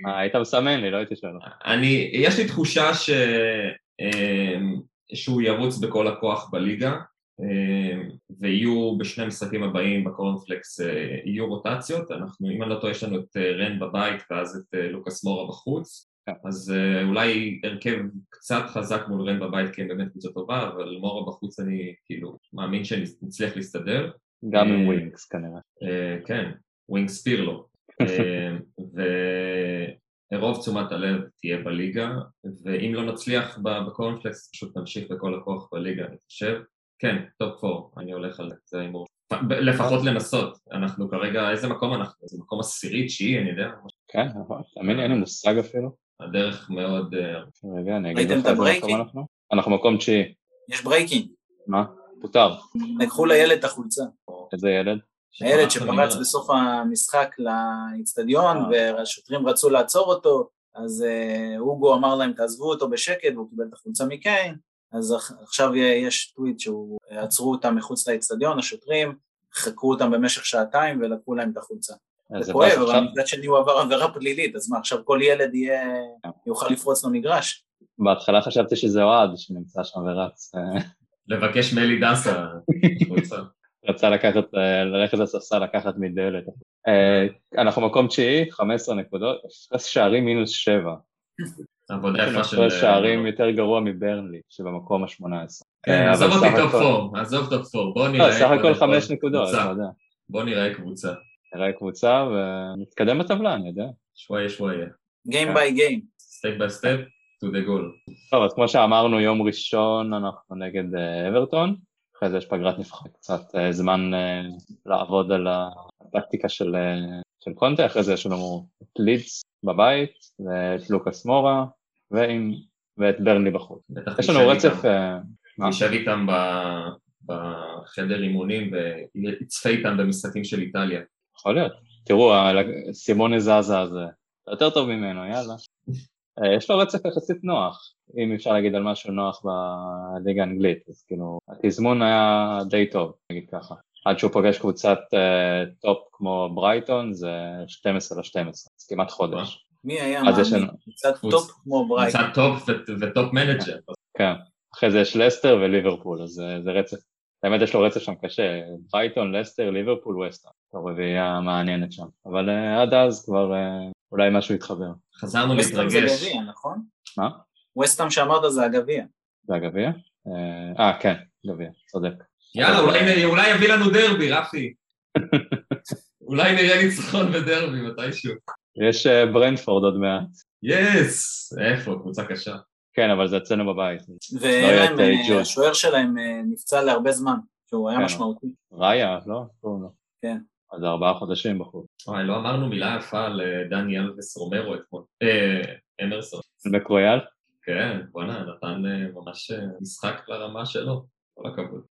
היית מסמן לי, לא הייתי שואל. אני, יש לי תחושה ש... שהוא ירוץ בכל הכוח בליגה, ויהיו בשני המשחקים הבאים בקורנפלקס יהיו רוטציות, אנחנו, אם אני לא טועה, יש לנו את רן בבית ואז את לוקאס מורה בחוץ, כן. אז אולי הרכב קצת חזק מול רן בבית כי הם באמת קבוצה טובה, אבל מורה בחוץ אני כאילו מאמין שנצליח להסתדר. גם עם ווינגס כנראה. כן, ווינגס פירלו. <laughs> ורוב תשומת הלב תהיה בליגה, ואם לא נצליח בקורנפלקס פשוט נמשיך בכל הכוח בליגה, אני חושב. כן, טופ 4, אני הולך על זה ההימור. לפחות לנסות, אנחנו כרגע, איזה מקום אנחנו? איזה מקום עשירי, תשיעי, אני יודע. כן, נכון, תאמין לי, אין לי מושג אפילו. הדרך מאוד... אה, רגע, אני אגיד לך איזה מקום אנחנו. אנחנו מקום תשיעי. יש ברייקינג. מה? פוטר. לקחו לילד את החולצה. איזה ילד? הילד שפרץ בסוף המשחק לאיצטדיון, אה. והשוטרים רצו לעצור אותו, אז אה, אוגו אמר להם תעזבו אותו בשקט, והוא קיבל את החולצה מקיין, אז עכשיו יש טוויט שהוא, עצרו אותם מחוץ לאצטדיון, השוטרים, חקרו אותם במשך שעתיים ולקחו להם את החולצה. זה כואב, אבל מצד שני הוא עבר עבירה פלילית, אז מה, עכשיו כל ילד יהיה, יוכל לפרוץ למגרש? בהתחלה חשבתי שזה אוהד שנמצא שם ורץ. לבקש מלי דסה. רצה לקחת, ללכת לספסל לקחת מדלת. אה, אנחנו מקום תשיעי, 15 נקודות, שערים מינוס 7. עבודה יפה של... הפרש שערים יותר גרוע מברנלי, שבמקום ה-18. כן, אה, עזוב אותי top 4, עזוב top 4, בוא נראה... לא, סך הכל חמש נקודות, אתה יודע. בוא נראה קבוצה. נראה קבוצה ונתקדם בטבלה, אני יודע. שוואיה שוואיה. Game by game. step by step, to the goal. טוב, אז כמו שאמרנו, יום ראשון אנחנו נגד אה, אברטון, אחרי זה יש פגרת נבחרת, קצת אה, זמן לעבוד על הטקטיקה של קונטה, אחרי זה יש לנו את לידס בבית, ואת לוקאס מורה, ועם, ואת ברנלי בחוץ. יש לנו רצף... נשב אה, איתם בחדר אימונים ויצפה איתם במשחקים של איטליה. יכול להיות. תראו, סימונה זאזה זה יותר טוב ממנו, יאללה. אה, יש לו רצף יחסית נוח, אם אפשר להגיד על משהו נוח בליגה האנגלית, אז כאילו, התזמון היה די טוב, נגיד ככה. עד שהוא פוגש קבוצת אה, top כמו ברייטון זה 12 ל-12, אז כמעט חודש. מי היה מאמין? קבוצת top כמו ברייטון. קבוצת טופ וטופ מנג'ר. כן, אחרי זה יש לסטר וליברפול, אז זה רצף, האמת יש לו רצף שם קשה, ברייטון, לסטר, ליברפול, וסטר, רביעייה מעניינת שם, אבל uh, עד אז כבר uh, אולי משהו יתחבר. חזרנו להתרגש. וסטם זה גביע, נכון? מה? וסטם שאמרת זה הגביע. זה הגביע? אה, כן, גביע, צודק. יאללה, אולי, אולי יביא לנו דרבי, רפי. <laughs> אולי נראה ניצחון בדרבי מתישהו. יש אה, ברנדפורד עוד מעט. יס! איפה? קבוצה קשה. כן, אבל זה אצלנו בבית. ואין לא אה, אה, שלהם אה, נפצע להרבה זמן, שהוא היה כן. משמעותי. ראיה, לא? קוראים לו. כן. אז ארבעה חודשים בחוץ. וואי, לא אמרנו מילה יפה על אה, דני אלווס רומרו אתמול. אה, אמרסון. מקרויאל? כן, בואנה, נתן אה, ממש אה, משחק לרמה שלו. כל הכבוד.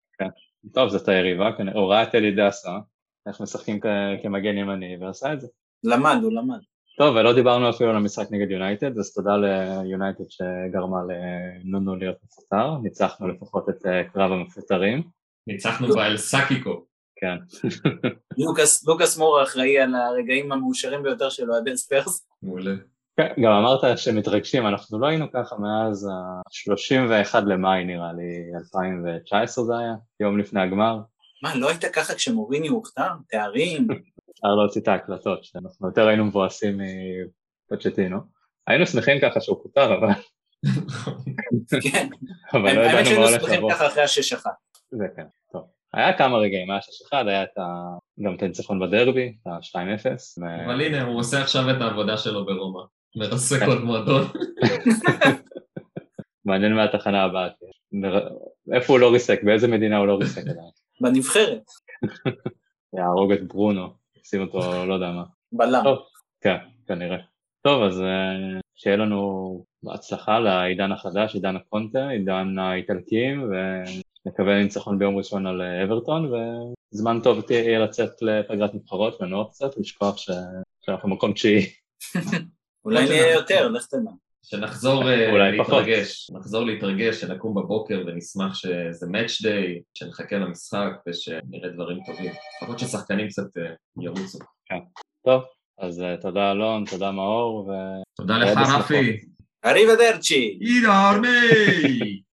טוב, זאת היריבה, כנראה. הוא ראה את אלי דסה, איך משחקים כמגן ימני, ועשה את זה. למד, הוא למד. טוב, ולא דיברנו אפילו על המשחק נגד יונייטד, אז תודה ליונייטד שגרמה לנונו להיות מפוטר. ניצחנו לפחות את קרב המפוטרים. ניצחנו באל סאקיקו. כן. <laughs> לוקאס, לוקאס מורה אחראי על הרגעים המאושרים ביותר של אוהדי ספרס. מעולה. כן, גם אמרת שמתרגשים, אנחנו לא היינו ככה מאז ה-31 למאי נראה לי, 2019 זה היה, יום לפני הגמר. מה, לא היית ככה כשמוריניו הוכתר? תארים? <laughs> אפשר להוציא את ההקלטות, שאנחנו יותר היינו מבואסים מפוצ'טינו. היינו שמחים ככה שהוא פוטר, אבל, <laughs> כן. אבל לא האמת ידענו מה שהיינו הולך שמחים לבוא. ככה אחרי השש אחת. זה כן. היה כמה רגעים, היה 6-1, היה את ה... גם את הניצחון בדרבי, את ה-2-0. ו- אבל הנה, הוא עושה עכשיו את העבודה שלו ברומא. מרסק כן. עוד מועדון. <laughs> מעניין מה התחנה הבאה. איפה הוא לא ריסק, באיזה מדינה הוא לא ריסק עדיין. בנבחרת, <laughs> יהרוג את ברונו, שים אותו לא יודע מה. בלם. כן, כנראה. טוב, אז אה, שיהיה לנו בהצלחה לעידן החדש, עידן הקונטה, עידן האיטלקים, ונקווה ניצחון ביום ראשון על אה, אברטון, וזמן טוב תהיה לצאת לפגרת נבחרות, לנוח קצת, לשכוח ש... שאנחנו מקום תשיעי. <laughs> אולי נהיה יותר, לך תדע. שנחזור אה. להתרגש, נחזור להתרגש, שנקום בבוקר ונשמח שזה match day, שנחכה למשחק ושנראה דברים טובים. לפחות ששחקנים קצת אה, ירוצו. טוב, אז תודה אלון, תודה מאור, ו... תודה לך. רפי. אריבדרצ'י! הנה ארמי!